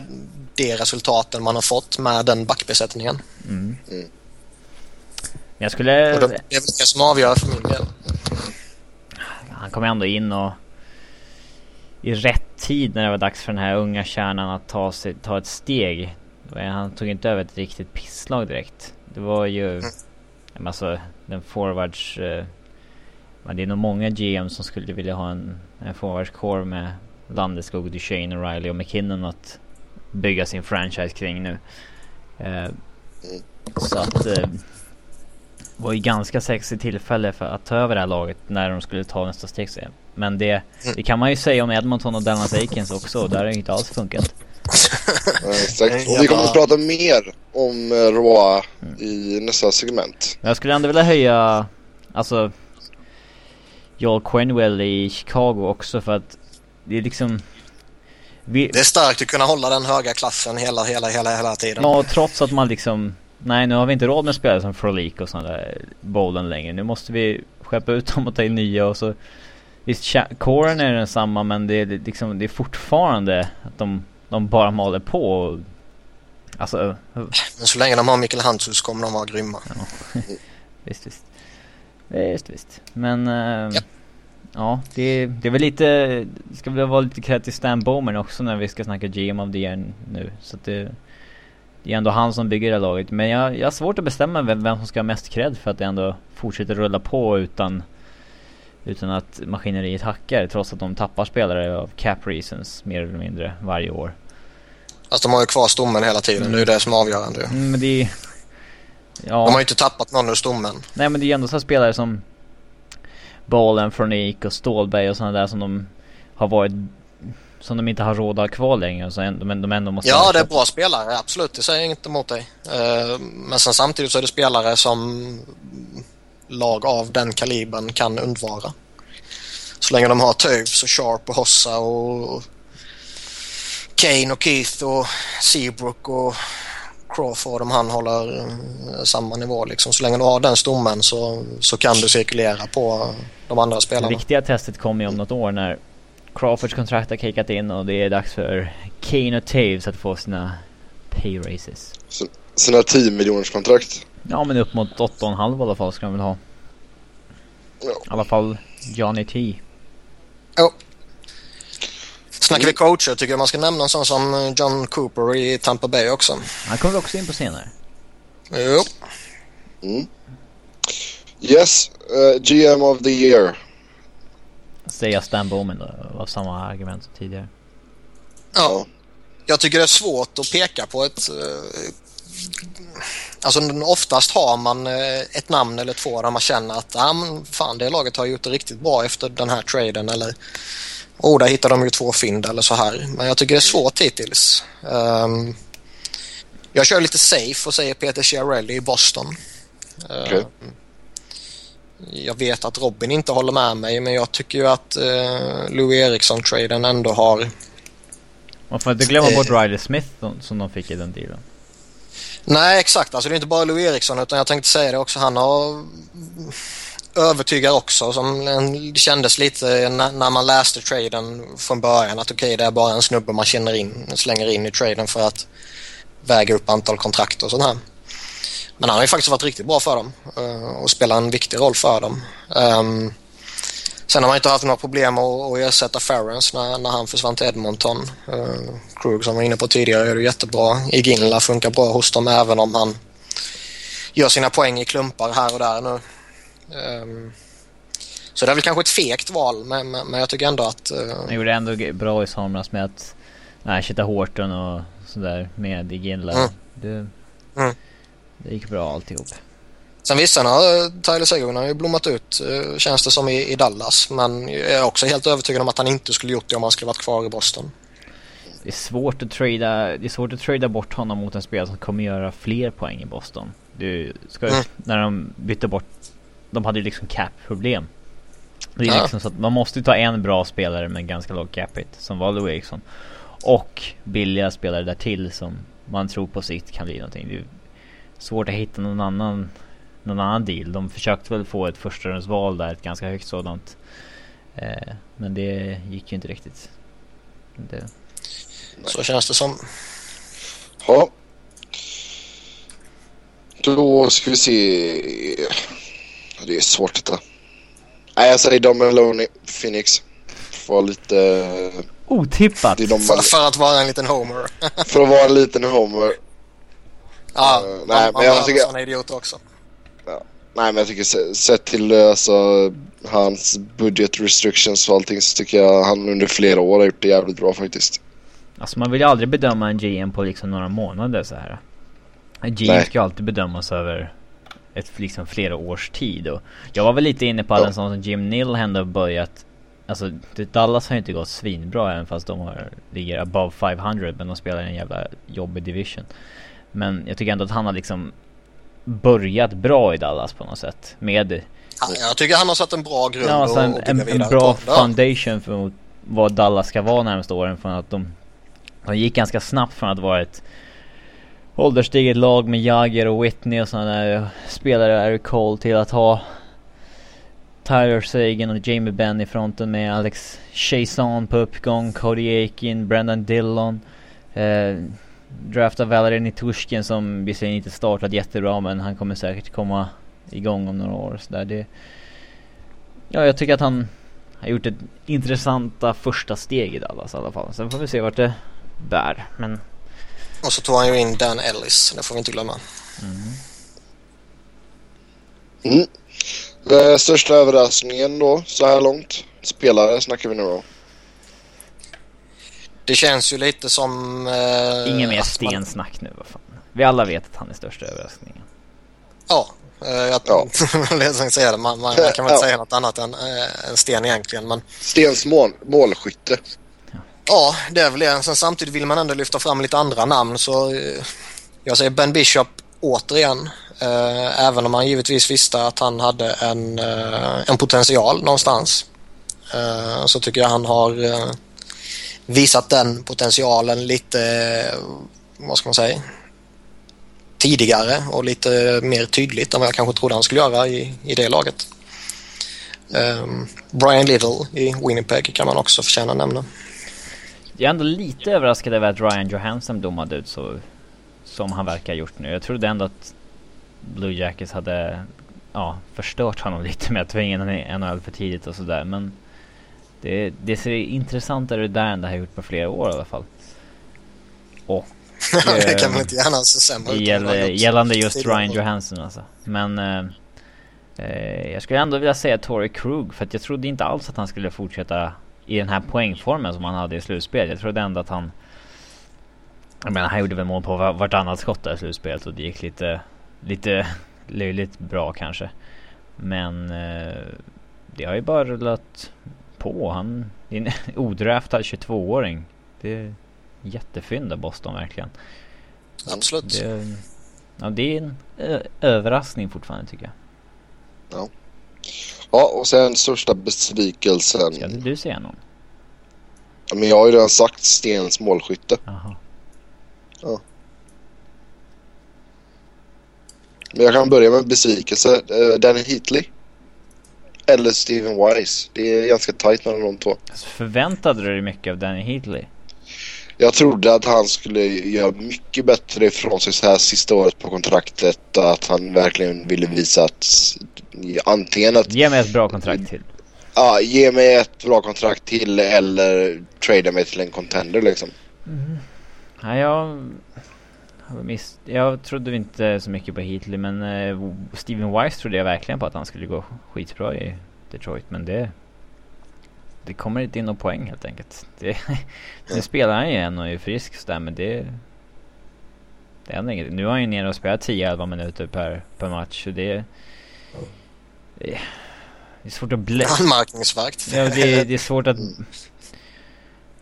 de resultaten man har fått med den backbesättningen. Mm. Mm. Jag skulle... Och det, det är väl det som avgör för min del. Han kom ändå in och i rätt tid när det var dags för den här unga kärnan att ta, sig, ta ett steg. Han tog inte över ett riktigt pisslag direkt. Det var ju... Mm. Alltså den forwards... Eh, men det är nog många GM som skulle vilja ha en, en forwardscore med Landeskog, Duchene, Riley och McKinnon att bygga sin franchise kring nu. Eh, så att... Eh, det var ju ganska sexigt tillfälle för att ta över det här laget när de skulle ta nästa steg. Men det, det kan man ju säga om Edmonton och Dallas Aikens också. och Där har det inte alls funkat. Ja, exakt. Och vi kommer att prata mer om eh, Roy i nästa segment. Men jag skulle ändå vilja höja, alltså Joel Quenwell i Chicago också för att det är liksom vi, Det är starkt att kunna hålla den höga klassen hela, hela, hela, hela tiden. Ja, trots att man liksom Nej, nu har vi inte råd med spelare som Frolik och sådana där bollen längre. Nu måste vi skeppa ut dem och ta in nya och så Visst, coren är densamma men det är liksom, det är fortfarande att de, de bara maler på Alltså, Men så länge de har Mikael Hantzus kommer de vara grymma. Visst, visst. Visst, visst. Men... Uh, Japp. Ja, det, det är väl lite... Det ska väl vara lite cred till Stan Bowman också när vi ska snacka GM of the year nu. Så att det... Det är ändå han som bygger det här laget. Men jag, jag har svårt att bestämma vem, vem som ska ha mest cred för att det ändå fortsätter rulla på utan... Utan att maskineriet hackar trots att de tappar spelare av cap reasons mer eller mindre varje år. Fast de har ju kvar stommen hela tiden. Det är ju det som är avgörande. Mm, men det är... Ja. De har ju inte tappat någon ur stommen. Nej men det är ju ändå så spelare som Balen, Fronik och Stålberg och sådana där som de har varit som de inte har råd att ha kvar längre så ändå, men de ändå måste Ja, det är bra spelare. Absolut, det säger jag inte emot dig. Eh, Men sen samtidigt så är det spelare som lag av den kalibern kan undvara. Så länge de har Toews och Sharp och Hossa och Kane och Keith och Seabrook och Crawford om han håller eh, samma nivå liksom. Så länge du har den stommen så, så kan du cirkulera på de andra Det spelarna. viktiga testet kommer ju om något år när Crawfords kontrakt har kickat in och det är dags för Kane och Taves att få sina pay raises. Sina 10 miljoners kontrakt. Ja men upp mot 8,5 i alla fall ska de väl ha. Ja. I alla fall Johnny T. Jo. Snackar vi coacher tycker jag man ska nämna en sån som John Cooper i Tampa Bay också. Han kommer också in på senare. Jo. Mm. Yes, eh, GM of the year. Säga Stan Bowman då, var samma argument som tidigare. Ja. Jag tycker det är svårt att peka på ett... eh, Alltså oftast har man eh, ett namn eller två där man känner att ah, men fan det laget har gjort det riktigt bra efter den här traden eller oh där hittar de ju två fynd eller så här. Men jag tycker det är svårt hittills. Ehm, jag kör lite safe och säger Peter Chiarelli i Boston. Ehm, Okej. jag vet att Robin inte håller med mig men jag tycker ju att eh, Louis Eriksson-traden ändå har... Man får inte glömma bort Eh. Riley Smith som, som de fick i den dealen. Nej exakt, alltså det är inte bara Louis Eriksson utan jag tänkte säga det också. Han har övertygar också som en, det kändes lite när, när man läste traden från början att okej okay, det är bara en snubbe man känner in, slänger in i traden för att väga upp antal kontrakt och sånt här. Men han har ju faktiskt varit riktigt bra för dem eh, och spelar en viktig roll för dem. Um, sen har man inte haft några problem att, att ersätta Ferrens när, när han försvann till Edmonton. Uh, Krug som var inne på tidigare gör det jättebra. Iginla funkar bra hos dem även om han gör sina poäng i klumpar här och där nu. Um, så det är väl kanske ett fegt val men, men, jag tycker ändå att... Uh, Han gjorde ändå bra i somras med att ersätta Horton och sådär med Iginla. Mm. Det, Mm. det gick bra alltihop. Sen vissa har Tyler Seguin har ju blommat ut eh, känns det som i, i Dallas men jag är också helt övertygad om att han inte skulle gjort det om han skulle varit kvar i Boston. Det är svårt att trada, det är svårt att trada bort honom mot en spelare som kommer göra fler poäng i Boston. Du ska ju, Mm. när de bytte bort, de hade ju liksom cap-problem. Det är Ja. liksom så att man måste ju ta en bra spelare med ganska låg cap hit, som var Lou Eriksson. Och billiga spelare där till som man tror på sikt kan bli någonting. Det är svårt att hitta någon annan, någon annan deal. De försökte väl få ett förstahundsval där, ett ganska högt sådant. Eh, men det gick ju inte riktigt. Det, Så känns det som. Ja. Då ska vi se. Det är svårt detta. Nej, jag säger Dom Maloney, Phoenix. Får vara lite... Otippat! Det är de För, för att vara en liten homer. för att vara en liten homer. ja, Eh, man, nej, man men jag tycker- sådana idioter också. Nej, men jag tycker se- sett till alltså, hans budget restrictions och allting så tycker jag han under flera år har gjort det jävligt bra faktiskt. Alltså man vill ju aldrig bedöma en GM på liksom några månader så här. En GM Nej. ska ju alltid bedömas över ett liksom flera års tid och jag var väl lite inne på att Ja. en sån som Jim Nill ändå börjat Alltså Dallas har ju inte gått svinbra även fast de har, ligger above 500 men de spelar i en jävla jobbig division. Men jag tycker ändå att han har liksom börjat bra i Dallas på något sätt. Med Ja, jag tycker han har satt en bra grund Ja, alltså en, bygga en, en bra på. Foundation för vad Dallas ska vara närmaste åren från att de De gick ganska snabbt från att vara ett Ålderstiget lag med Jagger och Whitney och sådana där spelare, Eric Cole till att ha Tyler Sagan och Jamie Benn i fronten med Alex Chason på uppgång, Cody Aiken, Brendan Dillon eh, Drafta Valerie Nitushkin som visserligen inte startat jättebra men han kommer säkert komma igång om några år så där. Det, Ja, jag tycker att han har gjort ett intressanta första steg i Dallas i alla fall. Sen får vi se vart det bär. Men och så tog han ju in Dan Ellis, det får vi inte glömma. Mm. Eh, största överraskningen då så här långt? Spelare snackar vi nu då. Det känns ju lite som... Eh, ingen mer att man- stensnack nu, vad fan. Vi alla vet att han är största överraskningen. Ja, eh, jag Ja. tänkte säga det. Man, man, man kan väl Ja. säga något annat än eh, en sten egentligen. Men Stens mål, målskytte ja, det är väl det. Sen samtidigt vill man ändå lyfta fram lite andra namn så eh, jag säger Ben Bishop återigen. Eh, även om man givetvis visste att han hade en, eh, en potential någonstans. Eh, så tycker jag han har eh, visat den potentialen lite, eh, vad ska man säga, tidigare och lite mer tydligt än vad jag kanske trodde han skulle göra i, i det laget. Um, Brian Little i Winnipeg kan man också förtjäna att nämna. Jag är ändå lite överraskad över att Ryan Johansson domade ut så som han verkar ha gjort nu. Jag trodde ändå att Blue Jackets hade ja, förstört honom lite med att tvinga in honom i NHL för tidigt och sådär. Men det, det ser intressantare ut där än det har gjort på flera år i alla fall. Och det kan man inte gärna se sämre ut. Gäll, gällande just. Ryan Johansson alltså. Men eh, eh, jag skulle ändå vilja säga Torrey Krug för att jag trodde inte alls att han skulle fortsätta i den här poängformen som han hade i slutspelet. Jag trodde ändå att han Jag menar han gjorde väl mål på var- vartannat skott där i slutspelet och det gick lite Lite löjligt bra kanske. Men eh, det har ju bara rullat på. Han är en odraftad 22-åring. Det är jättefynd av Boston verkligen. Absolut. Det, ja, det är en ö, överraskning fortfarande tycker jag. Ja, och sen största besvikelsen. Ska du säga någon? Ja, Men jag har ju redan sagt Stens målskytte. Jaha. Men jag kan börja med besvikelse. Uh, Danny Heatley. Eller Steven Wise. Det är ganska tajt mellan de två. Alltså, förväntade du dig mycket av Danny Heatley? Jag trodde att han skulle göra mycket bättre ifrån sig så här sista året på kontraktet. Att han verkligen ville visa att antingen att Ge mig ett bra kontrakt till. ja, ge mig ett bra kontrakt till eller trada mig till en contender liksom. Nej, jag... jag Miss, jag trodde inte så mycket på Heatley men eh, Steven Wise trodde jag verkligen på att han skulle gå skitbra i Detroit men det... Det kommer inte in någon poäng helt enkelt. Det, nu spelar han igen och är frisk sådär men det... Det händer inget. Nu har han ju nere och spelat 10-11 minuter per, per match så det... Det är svårt att blä... Anmärkningsvärt. Ja, det, är- det är svårt att...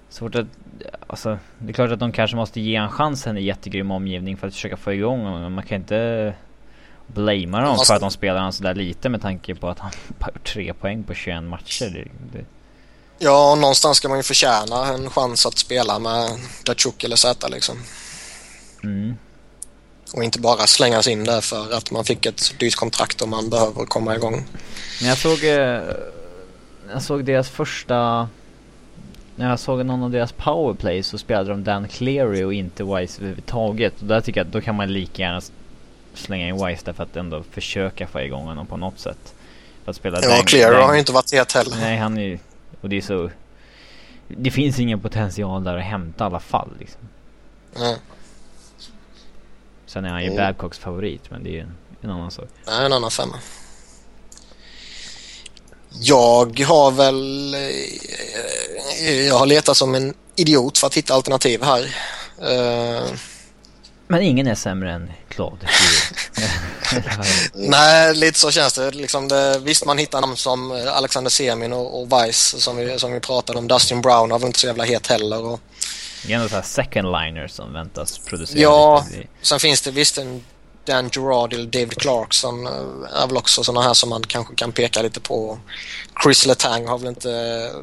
Svårt att... Alltså, det är klart att de kanske måste ge en chansen i jättegrym omgivning för att försöka få igång honom. Men man kan inte blamea dem för att de spelar han sådär lite med tanke på att han bara gjort tre poäng på 21 matcher. Det, det, Ja, någonstans ska man ju förtjäna en chans att spela med Datsjuk eller Zäta liksom. mm. Och inte bara slängas in där för att man fick ett dyrt kontrakt och man behöver komma igång. Men jag såg... eh, Jag såg deras första... När jag såg någon av deras powerplay så spelade de Dan Cleary och inte Wise överhuvudtaget. Och där tycker jag att då kan man lika gärna slänga in Wise där för att ändå försöka få igång honom på något sätt. För att spela Ja, Dan- Clear Dan- har ju inte varit het heller. Nej, han är ju... Och det är så... Det finns ingen potential där att hämta i alla fall liksom. Nej, Sen är han ju Mm. Babcocks favorit, men det är ju en, annan sak. det är en annan femma. Jag har väl... eh, Jag har letat som en idiot för att hitta alternativ här. Eh, Men ingen är sämre än Claude. Nej, lite så känns det. Liksom det visst, man hittar namn som eh, Alexander Semin och, och Weiss som vi, som vi pratade om. Dustin Brown har väl inte så jävla het heller. Och, det är ändå såhär second liners som väntas producera Ja. lite. Sen finns det visst en Dan Gerard eller David Clarkson eh, är väl också sådana här som man kanske kan peka lite på. Chris Letang har väl inte eh,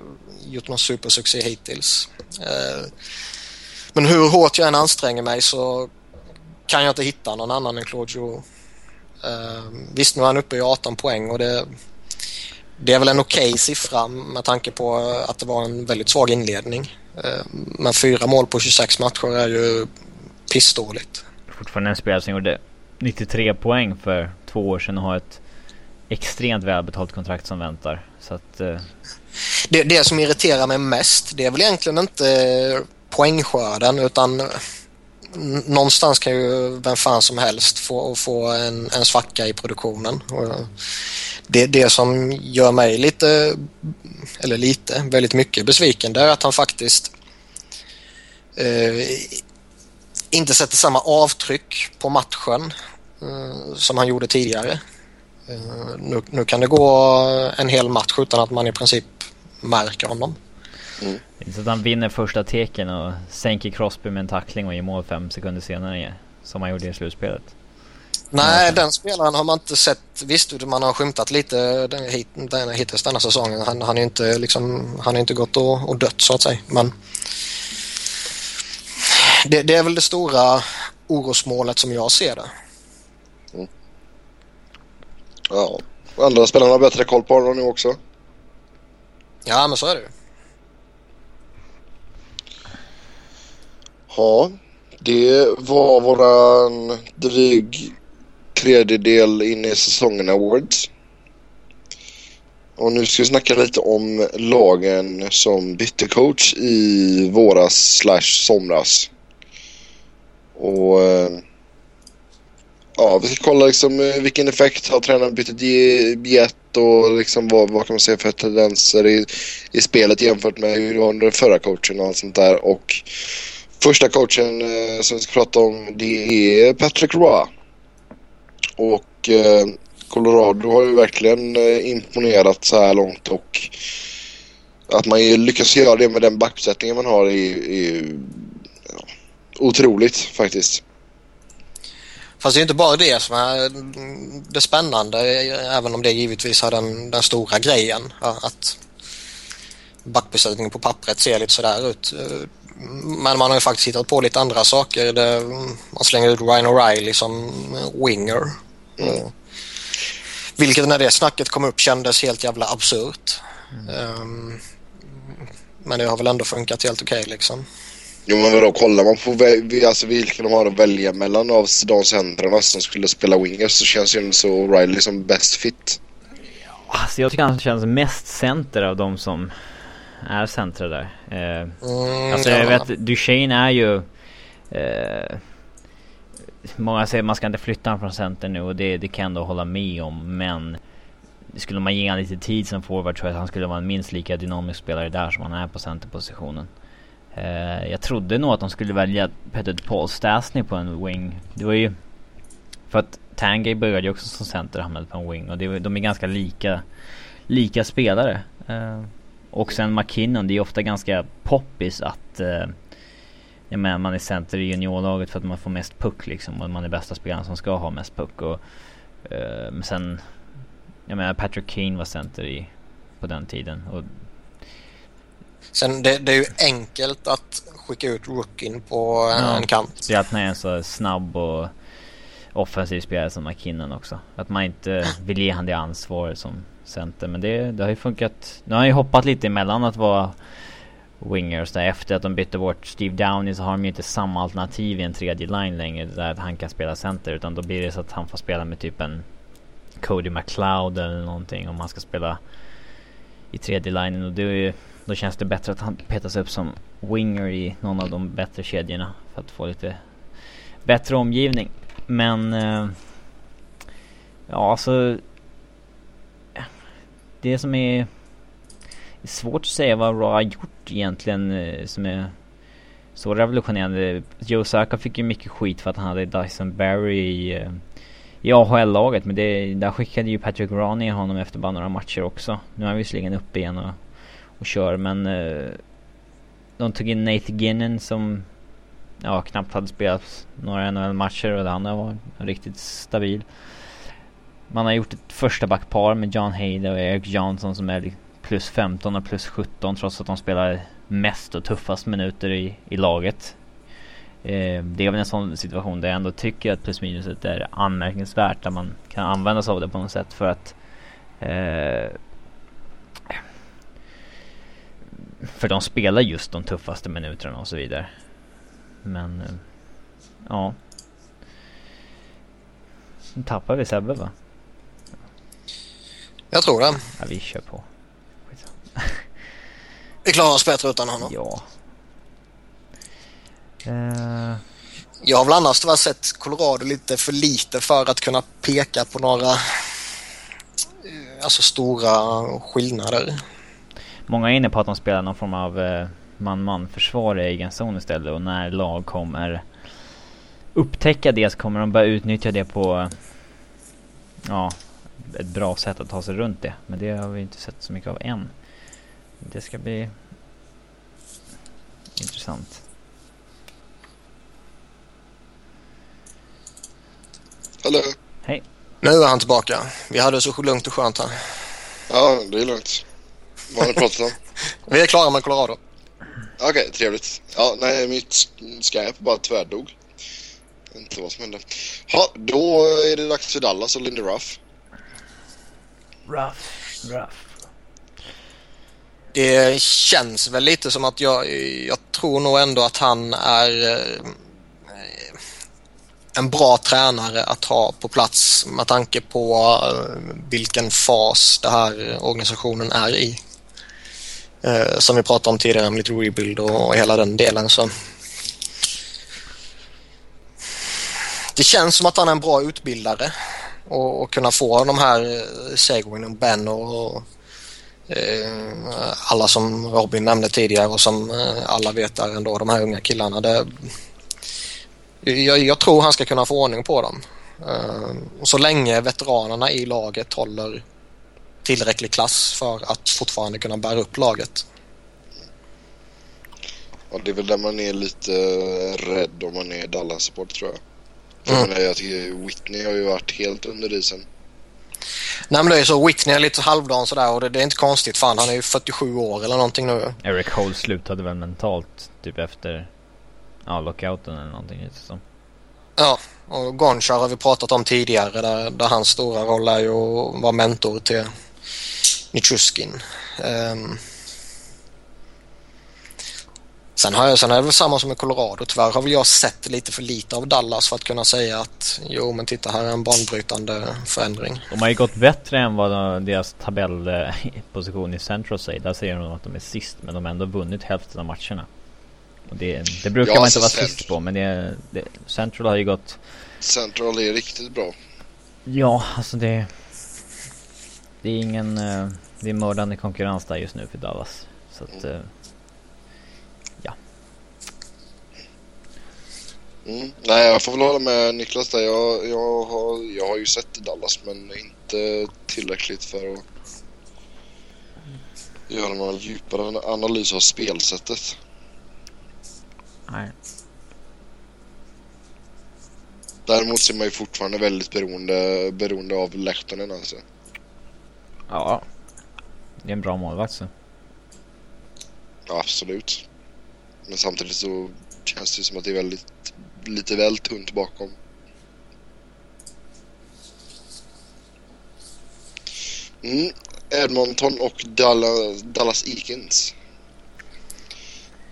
gjort någon supersuccé hittills. Eh, Men hur hårt jag än anstränger mig så kan jag inte hitta någon annan än Claude Giroux. Visst, nu är han uppe i 18 poäng och det, det är väl en okej siffra med tanke på att det var en väldigt svag inledning. Eh, Men fyra mål på 26 matcher är ju pissdåligt. Fortfarande en spelare som gjorde 93 poäng för två år sedan och har ett extremt välbetalt kontrakt som väntar. Så att... eh, Det, det som irriterar mig mest det är väl egentligen inte poängskörden utan någonstans kan ju vem fan som helst få, få en, en svacka i produktionen. Och Det, det som gör mig lite, eller lite, väldigt mycket besviken det är att han faktiskt eh, inte sätter samma avtryck på matchen eh, som han gjorde tidigare. Eh, nu, nu kan det gå en hel match utan att man i princip märker honom det är inte så att han vinner första teken och sänker Crosby med en tackling och ger mål fem sekunder senare. Som han gjorde i slutspelet. Nej, den spelaren har man inte sett. Visst, man har skymtat lite den, hit, den, hittills denna säsongen. Han, han är inte liksom, han är inte gått och, och dött så att säga. Men det, det är väl det stora orosmålet som jag ser det. Ja. Andra spelarna har bättre koll på honom nu också. Ja, men så är det ju. Ja, det var våran dryg tredjedel in i säsongen awards. Och nu ska vi snacka lite om lagen som bytte coach i våras slash somras. Och eh, ja, vi ska kolla liksom eh, vilken effekt har tränarbytet gett och liksom vad, vad kan man se för tendenser i, i spelet jämfört med hur det var under förra coachen och allt sånt där. Och Första coachen eh, som vi ska prata om det är Patrick Roy. Och eh, Colorado har ju verkligen eh, imponerat så här långt och att man lyckas göra det med den backuppsättningen man har är, är ja, otroligt faktiskt. Fast det är inte bara det som är det spännande, även om det givetvis är den, den stora grejen. Att backbesättningen på pappret ser lite sådär ut. Men man har ju faktiskt hittat på lite andra saker. Det, man slänger ut Ryan O'Reilly som winger. Mm. Vilket när det snacket kom upp kändes helt jävla absurt. Mm. Um, men det har väl ändå funkat helt okej okay, liksom. Jo men vadå, kollar man på alltså, vilka de har att välja mellan av de centrarna som skulle spela wingers så känns ju så O'Reilly som bäst fit. Alltså jag tycker han känns mest center av de som är centra där. Eh, mm, alltså jag vet, Duchene är ju... Eh, många säger att man ska inte flytta honom från center nu och det, det kan jag ändå hålla med om men skulle man ge honom lite tid som forward tror jag att han skulle vara en minst lika dynamisk spelare där som han är på centerpositionen. Uh, jag trodde nog att de skulle välja Peter Paul Stasny på en wing. Det var ju... För att Tangay började ju också som center och hamnade på en wing och det, de är ganska lika, lika spelare. Uh, och sen McKinnon, det är ofta ganska poppis att uh, jag menar, man är center i juniorlaget för att man får mest puck liksom och man är bästa spelaren som ska ha mest puck och uh, men sen jag menar Patrick Kane var center i på den tiden och Sen det, det är ju enkelt att skicka ut rookien på ja, en kant. Det är att han är så snabb och offensiv spelare som McKinnon också. Att man inte vill ge han det ansvaret som center. Men det, det har ju funkat. Nu har han ju hoppat lite emellan att vara wingers där. Efter att de bytte bort Steve Downey så har de ju inte samma alternativ i en tredje line längre. Där att han kan spela center. Utan då blir det så att han får spela med typ en Cody McLeod eller någonting. Om han ska spela i tredje linjen. Och det är ju då känns det bättre att han petas upp som winger i någon av de bättre kedjorna för att få lite bättre omgivning. Men eh, ja, alltså det som är svårt att säga vad Raw har gjort egentligen eh, som är så revolutionerande. Joe Saka fick ju mycket skit för att han hade Dyson Barry i, eh, i AHL-laget men det, där skickade ju Patrick Roney honom efter bara några matcher också. Nu är han visserligen uppe igen och och kör men eh, de tog in Nate Ginnon som ja, knappt hade spelat några NHL-matcher och han var riktigt stabil. Man har gjort ett första backpar med John Hayde och Eric Johnson som är plus 15 och plus 17 trots att de spelar mest och tuffast minuter i, i laget. Eh, det är väl en sån situation där jag ändå tycker att plus minuset är anmärkningsvärt där man kan använda sig av det på något sätt för att eh, för de spelar just de tuffaste minuterna och så vidare. Men, eh, ja. Nu tappar vi Sebbe va? Jag tror det. Ja, vi kör på. vi klarar oss bättre utan honom. Ja. Uh... Jag har väl annars tyvärr sett Colorado lite för lite för att kunna peka på några eh, alltså stora skillnader. Många är inne på att de spelar någon form av eh, man-man försvar i egen zon istället och när lag kommer upptäcka det så kommer de börja utnyttja det på ja, ett bra sätt att ta sig runt det. Men det har vi inte sett så mycket av än. Det ska bli intressant. Hallå? Hej. Nu är han tillbaka. Vi hade så lugnt och skönt här. Ja, det är lugnt. Vad har ni pratat om? Vi är klara med Colorado. Okej, okay, trevligt. Ja, nej, mitt Skype bara tvärdog. Inte vad som hände. Ja, då är det dags för Dallas och Lindy Ruff. Rough, rough. Det känns väl lite som att jag, jag tror nog ändå att han är eh, en bra tränare att ha på plats med tanke på eh, vilken fas den här organisationen är i. Eh, som vi pratade om tidigare med lite rebuild och, och hela den delen. Så. Det känns som att han är en bra utbildare och, och kunna få de här eh, Seguin och Ben och, och eh, alla som Robin nämnde tidigare och som eh, alla vet är ändå de här unga killarna. Det, jag, jag, tror han ska kunna få ordning på dem. Eh, och så länge veteranerna i laget håller tillräcklig klass för att fortfarande kunna bära upp laget. Ja, det är väl där man är lite rädd om man är Dallas-support tror jag. För jag menar, jag tycker Whitney har ju varit helt under isen. Nej men det är ju så. Whitney är lite halvdan sådär och det, det är inte konstigt. Fan han är ju 47 år eller någonting nu. Eric Cole slutade väl mentalt typ efter ja, lockouten eller någonting lite som. Ja, och Gonchar har vi pratat om tidigare där, där hans stora roll är ju att vara mentor till Nichushkin. Um, sen, har jag, sen är det väl samma som i Colorado. Tyvärr har väl jag sett lite för lite av Dallas för att kunna säga att jo men titta här är en banbrytande förändring. De har ju gått bättre än vad deras tabellposition i Central säger. Där säger de att de är sist men de har ändå vunnit hälften av matcherna. Och det, det brukar Ja, man inte alltså vara Cent- sist på men det, det, Central har ju gått Central är riktigt bra. Ja, alltså det... Det är ingen... eh, Det är mördande konkurrens där just nu för Dallas. Så att... eh, Mm. Nej, jag får väl hålla med Niklas där. Jag, jag, har, jag har ju sett Dallas men inte tillräckligt för att göra någon djupare analys av spelsättet. Nej. Däremot ser man ju fortfarande väldigt beroende, beroende av Lehtonen alltså. Ja. Det är en bra målvakt så. Ja, absolut. Men samtidigt så känns det som att det är väldigt, lite väl tunt bakom. Mm. Edmonton och Dallas, Dallas Eakins.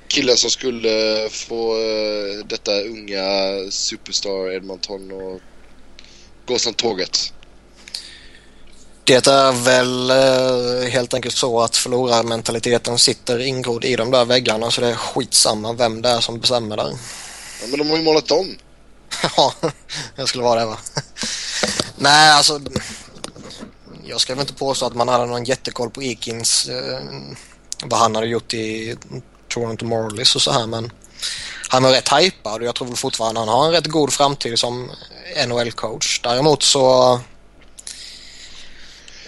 Killen som skulle få eh, detta unga superstar Edmonton och gå som tåget. Det är väl eh, helt enkelt så att förlorarmentaliteten sitter ingrodd i de där väggarna så det är skitsamma vem det är som bestämmer där. Ja, men de har ju målat om. Ja, jag skulle vara det va. Nej, alltså. Jag ska väl inte påstå att man hade någon jättekoll på Ekins. Eh, vad han hade gjort i Toronto Marlies och så här men. Han var rätt hypad och jag tror väl fortfarande han har en rätt god framtid som NHL-coach. Däremot så.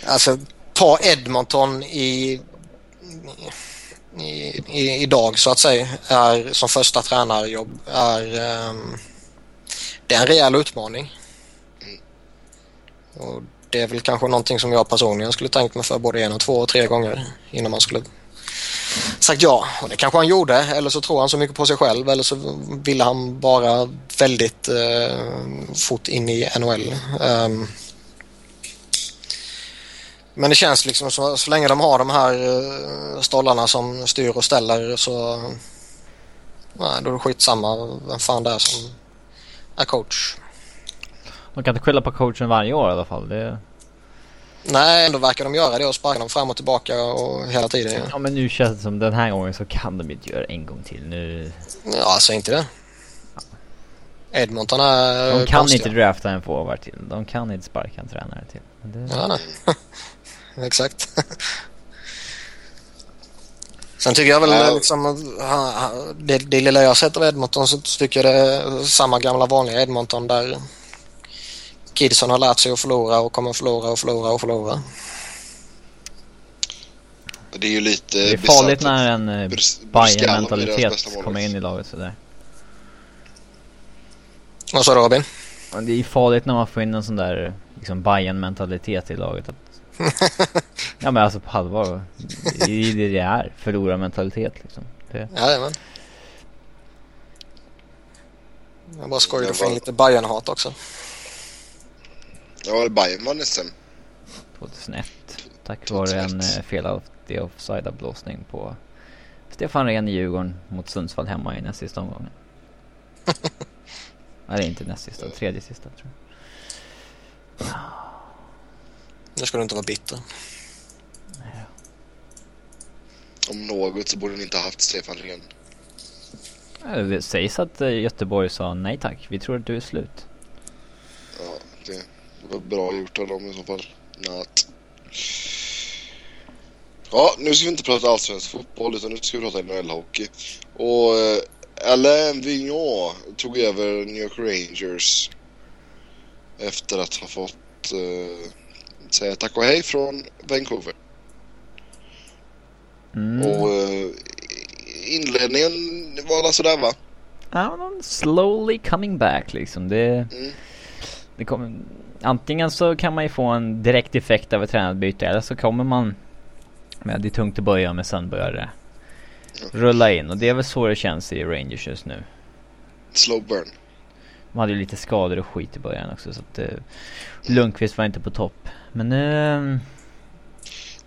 Alltså ta Edmonton i, i, i, idag så att säga är som första tränarjobb är ehm, det är en rejäl utmaning. Och det är väl kanske någonting som jag personligen skulle tänkt mig för både en och två och tre gånger innan man skulle sagt ja. Och det kanske han gjorde eller så tror han så mycket på sig själv eller så ville han bara väldigt eh, fort in i NHL. Ehm, men det känns liksom så, så länge de har de här eh, stollarna som styr och ställer så nej, då är det skitsamma vem fan det är som är coach. De kan inte skylla på coachen varje år i alla fall. Det... Nej, ändå verkar de göra det och sparka dem fram och tillbaka och hela tiden. Ja men nu känns det som den här gången så kan de inte göra en gång till. Nu... Ja, alltså inte det. Edmonton är De kan konstiga. inte drafta en forward till. De kan inte sparka en tränare till. Det... Ja, nej. Exakt. Sen tycker jag väl Ja. liksom, det, det lilla jag sett av Edmonton så tycker jag det är samma gamla vanliga Edmonton där kidsen har lärt sig att förlora och kommer förlora och förlora och förlora. Det är ju lite Det är farligt när en eh, bästa målvakt. kommer in i laget sådär. Vad sa du Robin? Det är farligt när man får in en sån där liksom Bayern-mentalitet i laget. Att... ja men alltså på allvar. Det är det det är. Förlorarmentalitet liksom. Det... Jajamän. Jag bara skojade Jag för in lite Bajen-hat också. Ja, Bayern vann SM. 2001. Tack vare en eh, felaktig offside-avblåsning på Stefan Rehn i Djurgården mot Sundsvall hemma i näst sista omgången. Nej det är inte näst sista, tredje sista tror jag. Nu ska du inte vara bitter. Om något så borde ni inte ha haft Stefan Rehn. Ja, Det sägs att eh, Göteborg sa nej tack, vi tror att du är slut. Ja, det var bra gjort av dem i så fall. Natt. Ja, nu ska vi inte prata allsvensk fotboll utan nu ska vi prata NHL-hockey. Och eh, Alain Vignon tog över New York Rangers efter att ha fått eh, säga tack och hej från Vancouver. Mm. Och eh, inledningen var alltså där va? ja, men slowly coming back liksom. Det, Mm. det kommer, antingen så kan man ju få en direkt effekt av ett tränarbyte eller så kommer man med det är tungt att börja men sen börjar det rulla in och det är väl så det känns i Rangers just nu. Slow burn. De hade ju lite skador och skit i början också så att eh, Lundqvist var inte på topp. Men nu...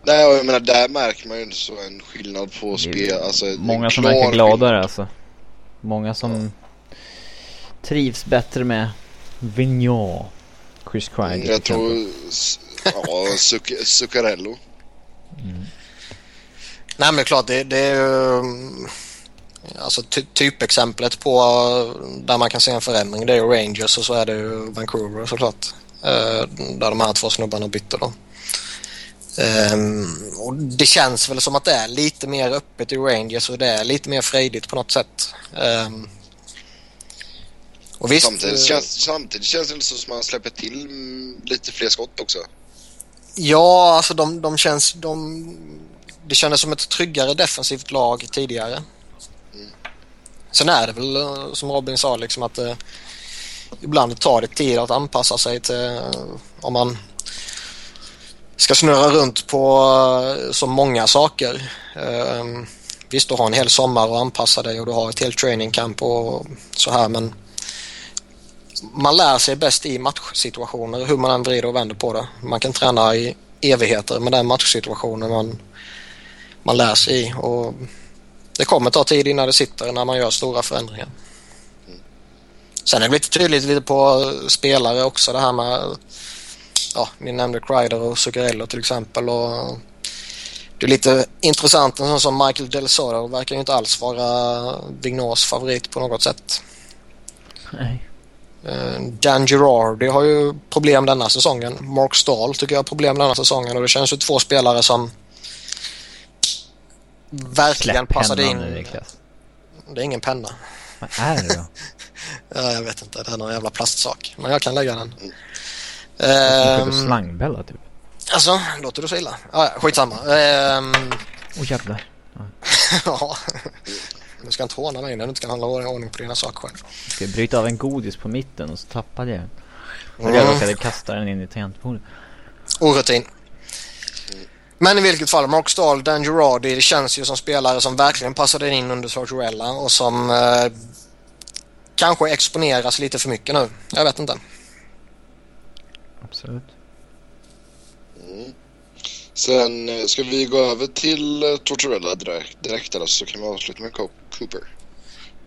Nej, och jag menar där märker man ju så en skillnad på spel. Alltså, många som verkar gladare skillnad. alltså. Många som trivs bättre med Vigneault. Chris Kreider Mm, Jag tror, ja, Zuc- Zuccarello. Nej men klart det, det är ju mm, alltså ty, typexemplet på uh, där man kan se en förändring det är ju Rangers och så är det ju Vancouver såklart. Eh, där de här två snubbarna bytte då. Ehm, och det känns väl som att det är lite mer öppet i Rangers och det är lite mer frejdigt på något sätt. Ehm, och visst, Samtidigt, eh, känns, samtidigt känns det som att man släpper till mm, lite fler skott också. Ja, alltså de, de känns... De, det kändes som ett tryggare defensivt lag tidigare. Sen är det väl eh, som Robin sa liksom att eh, ibland tar det tid att anpassa sig till eh, om man ska snurra runt på eh, så många saker. Eh, mm, Visst, du har en hel sommar att anpassa dig och du har ett helt training camp och så här men man lär sig bäst i matchsituationer hur man än vrider och vänder på det. Man kan träna i evigheter med den matchsituationen man, man lär sig i och det kommer ta tid innan det sitter när man gör stora förändringar. Sen är det lite tydligt lite på spelare också det här med ja, ni nämnde Kreider och Zuccarello till exempel och det är lite intressant en sån som Michael Del Soto verkar ju inte alls vara Vigneaus favorit på något sätt. Nej. Eh, Dan Girardi har ju problem denna säsongen. Mark Stahl tycker jag har problem denna säsongen och det känns ju två spelare som verkligen Släpp passade in. nu. Det är ingen penna. Vad är det då? Ja, jag vet inte, det är någon jävla plastsak. Men jag kan lägga den. Um, Um, slangbella typ. alltså, låter du så illa? Ah, ja, skitsamma. Ehm, Åh oh, jävlar. ja. Du ska inte håna mig när du inte kan hålla ordning på dina saker själv. Ska jag bryta av en godis på mitten och så tappade jag den. Och jag Mm. råkade kasta den in i tangentbordet. Orutin. Men i vilket fall, Mark Stahl, Dan Girardi, det känns ju som spelare som verkligen passade in under Tortorella och som eh, kanske exponeras lite för mycket nu. Jag vet inte. Absolut. Sen eh, ska vi gå över till eh, Tortorella direkt, direkt eller så kan vi avsluta med Co- Cooper.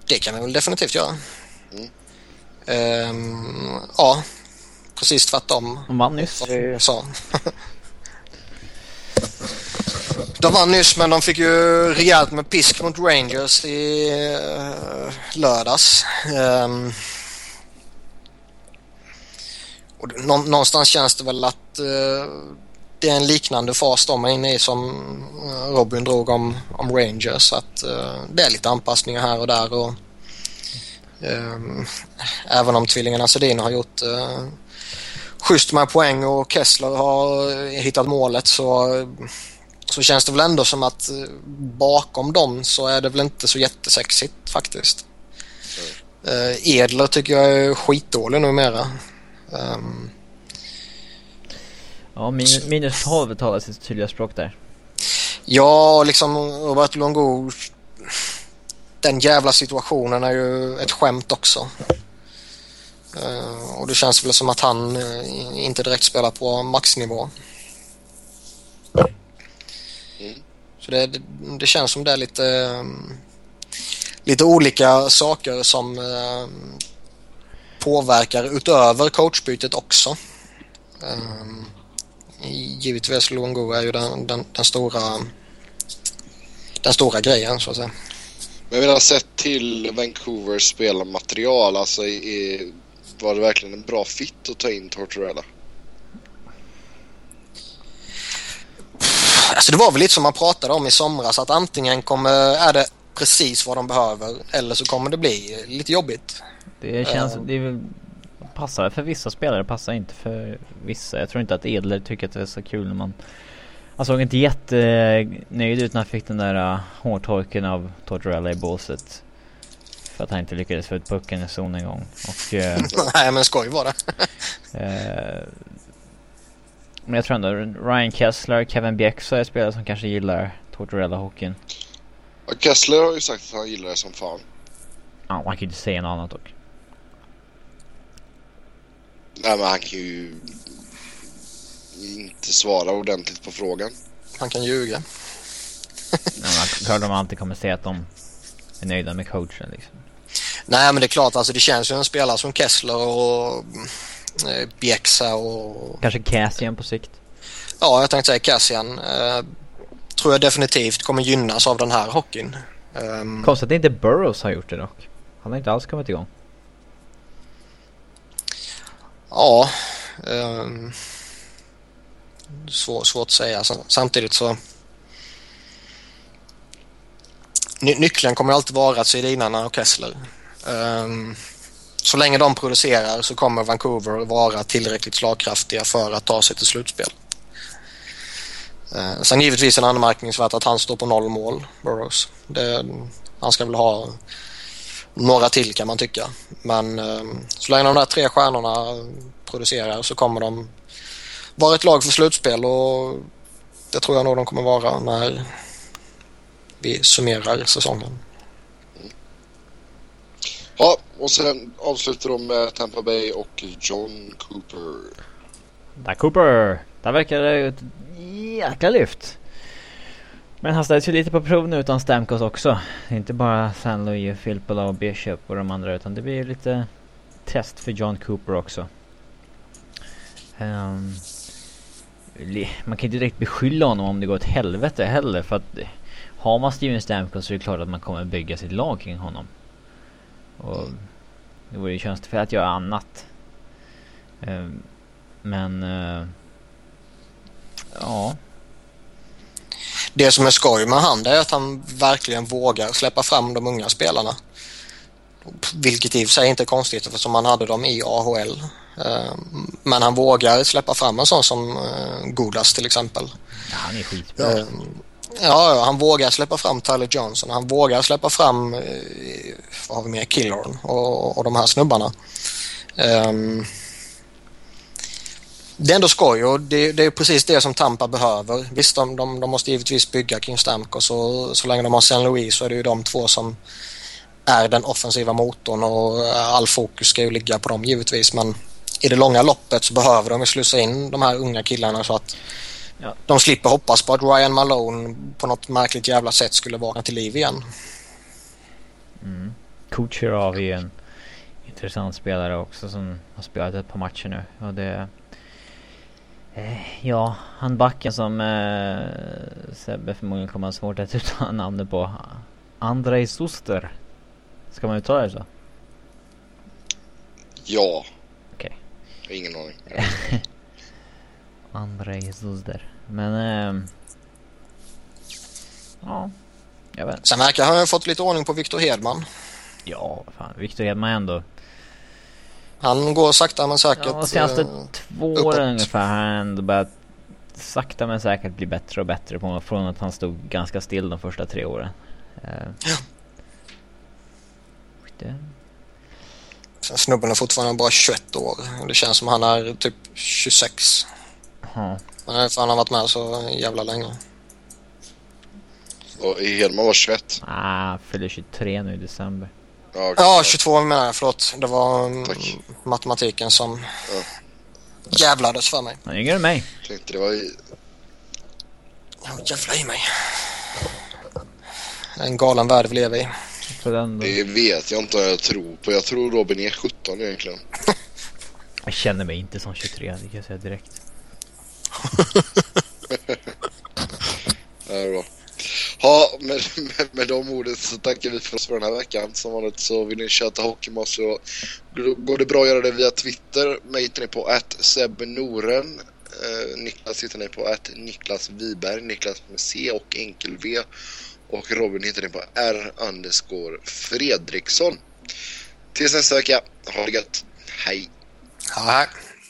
Det kan vi väl definitivt göra. Mm. Ehm, ja, precis tvärtom. De vann nyss. sa. De vann nyss men de fick ju rejält med pisk mot Rangers i uh, lördags. Um, och nå- någonstans känns det väl att uh, det är en liknande fas de är inne i som eh, Robin drog om, om Rangers. Att uh, det är lite anpassningar här och där. Och, um, även om tvillingarna Sedin har gjort uh, schysst med poäng och Kessler har hittat målet så, så känns det väl ändå som att eh, bakom dem så är det väl inte så jättesexigt faktiskt. Eh, Edler tycker jag är skitdålig numera. Um, Ja, minus, minus 12 talar sitt tydliga språk där. ja, liksom Robert Longo den jävla situationen är ju ett skämt också. Eh, och det känns väl som att han inte direkt spelar på maxnivå. Mm. Så det, det, det känns som det är lite, lite olika saker som eh, påverkar utöver coachbytet också. Eh, um, givetvis Luongo är ju den, den, den stora den stora grejen så att säga. Men jag menar sett till Vancouvers spelarmaterial, alltså i, var det verkligen en bra fit att ta in Tortorella? Alltså det var väl lite som man pratade om i somras att antingen kommer, är det precis vad de behöver eller så kommer det bli lite jobbigt. Det känns, Ja. det väl, passar för vissa spelare, passar inte för vissa. Jag tror inte att Edler tycker att det är så kul när man Han såg inte jättenöjd ut när han fick den där uh, hårtorken av Tortorella i båset. För att han inte lyckades få ut pucken i zon en gång. Och... Eh, Nej men skoj var det. eh, men jag tror ändå Ryan Kessler, Kevin Bjäxa är spelare som kanske gillar Tortorella-hockeyn. Kessler har ju sagt att han gillar det som fan. Ja, man kan ju inte säga något annat dock. Nej men han kan ju inte svara ordentligt på frågan. Han kan ljuga. Ja, men klart de alltid kommer säga att de är nöjda med coachen liksom. Nej men det är klart alltså det känns ju en spelare som Kessler och Bjäxa och Kanske Cassian på sikt. ja jag tänkte säga Cassian. Eh, tror jag definitivt kommer gynnas av den här hockeyn. Um, Konstigt att inte Burrows har gjort det dock. Han har inte alls kommit igång. ja. Um, svår, svårt att säga. Samtidigt så Ny, nyckeln kommer alltid vara Sedinarna och Kessler. Um, så länge de producerar så kommer Vancouver vara tillräckligt slagkraftiga för att ta sig till slutspel. Eh, sen givetvis en anmärkningsvärt att han står på noll mål, Burroughs. Det, han ska väl ha några till kan man tycka. Men eh, så länge de där tre stjärnorna producerar så kommer de vara ett lag för slutspel och det tror jag nog de kommer vara när vi summerar säsongen. Ja, och sen avslutar de med Tampa Bay och John Cooper. Där Cooper! Där verkar det ett jäkla lyft. Men han ställs ju lite på prov nu utan Stamkos också. Inte bara San Luis, Filippola och Bishop och de andra utan det blir lite test för John Cooper också. Um, man kan inte direkt beskylla honom om det går åt helvete heller för att har man Steven Stamkos så är det klart att man kommer bygga sitt lag kring honom. Och det vore ju tjänstefel att göra annat. Um, men... Uh, ja. Det som är skoj med han är att han verkligen vågar släppa fram de unga spelarna. Vilket i och för sig inte är konstigt eftersom han hade dem i AHL. Ehm, men han vågar släppa fram en sån som Godas till exempel. Ja, han är skitbra. Ja, han vågar släppa fram Tyler Johnson. Han vågar släppa fram, eh, vad har vi mer, Killorn och, och de här snubbarna. Um, det är ändå skoj och det, det, är precis det som Tampa behöver. Visst, de, de, de måste givetvis bygga kring Stamkos och så länge de har St. Louis så är det ju de två som är den offensiva motorn och all fokus ska ju ligga på dem givetvis men i det långa loppet så behöver de ju slussa in de här unga killarna så att ja. de slipper hoppas på att Ryan Malone på något märkligt jävla sätt skulle vakna till liv igen. Mm. Kucherov är en intressant spelare också som har spelat ett par matcher nu och det eh, Ja, han backen som eh, Sebbe förmodligen kommer ha svårt att uttala namnet på. Andrei Suster. Ska man uttala det så? Ja. Okej. Okay. Ingen aning. Andrei Suster. Men... Eh, ja. Jag vet. Sen verkar han ha fått lite ordning på Victor Hedman. Ja, fan. Victor Hedman ändå. Han går sakta men säkert. Ja, senaste äh, två åren ungefär har han ändå börjat sakta men säkert bli bättre och bättre på från att han stod ganska still de första tre åren. Uh, ja. Sen snubben är fortfarande bara 21 år. Det känns som han är typ 26. Mm. Men för han har varit med så jävla länge. Och Hedman var 21? Ah, fyller 23 nu i december. Ja, okay. ja 22 menar jag, förlåt. Det var mm, Tack. matematiken som ja. jävlades för mig. Han är yngre än mig. Tänkte det var i... Ja, jävla i mig. En galen värld vi lever i. Det vet jag inte vad jag tror på. Jag tror Robin är 17 egentligen. jag känner mig inte som 23, det kan jag säga direkt det är bra. Ja, med, med, med de orden så tackar vi för oss för den här veckan. Som vanligt så vill ni köta oss så går det bra att göra det via Twitter. Mig hittar ni på att SebNoren. Eh, Niklas hittar ni på att Niklas Wiberg. Niklas med C och enkel V. Och Robin hittar ni på R underscore Fredriksson. Tills nästa vecka, ha det gött. Hej! Hej!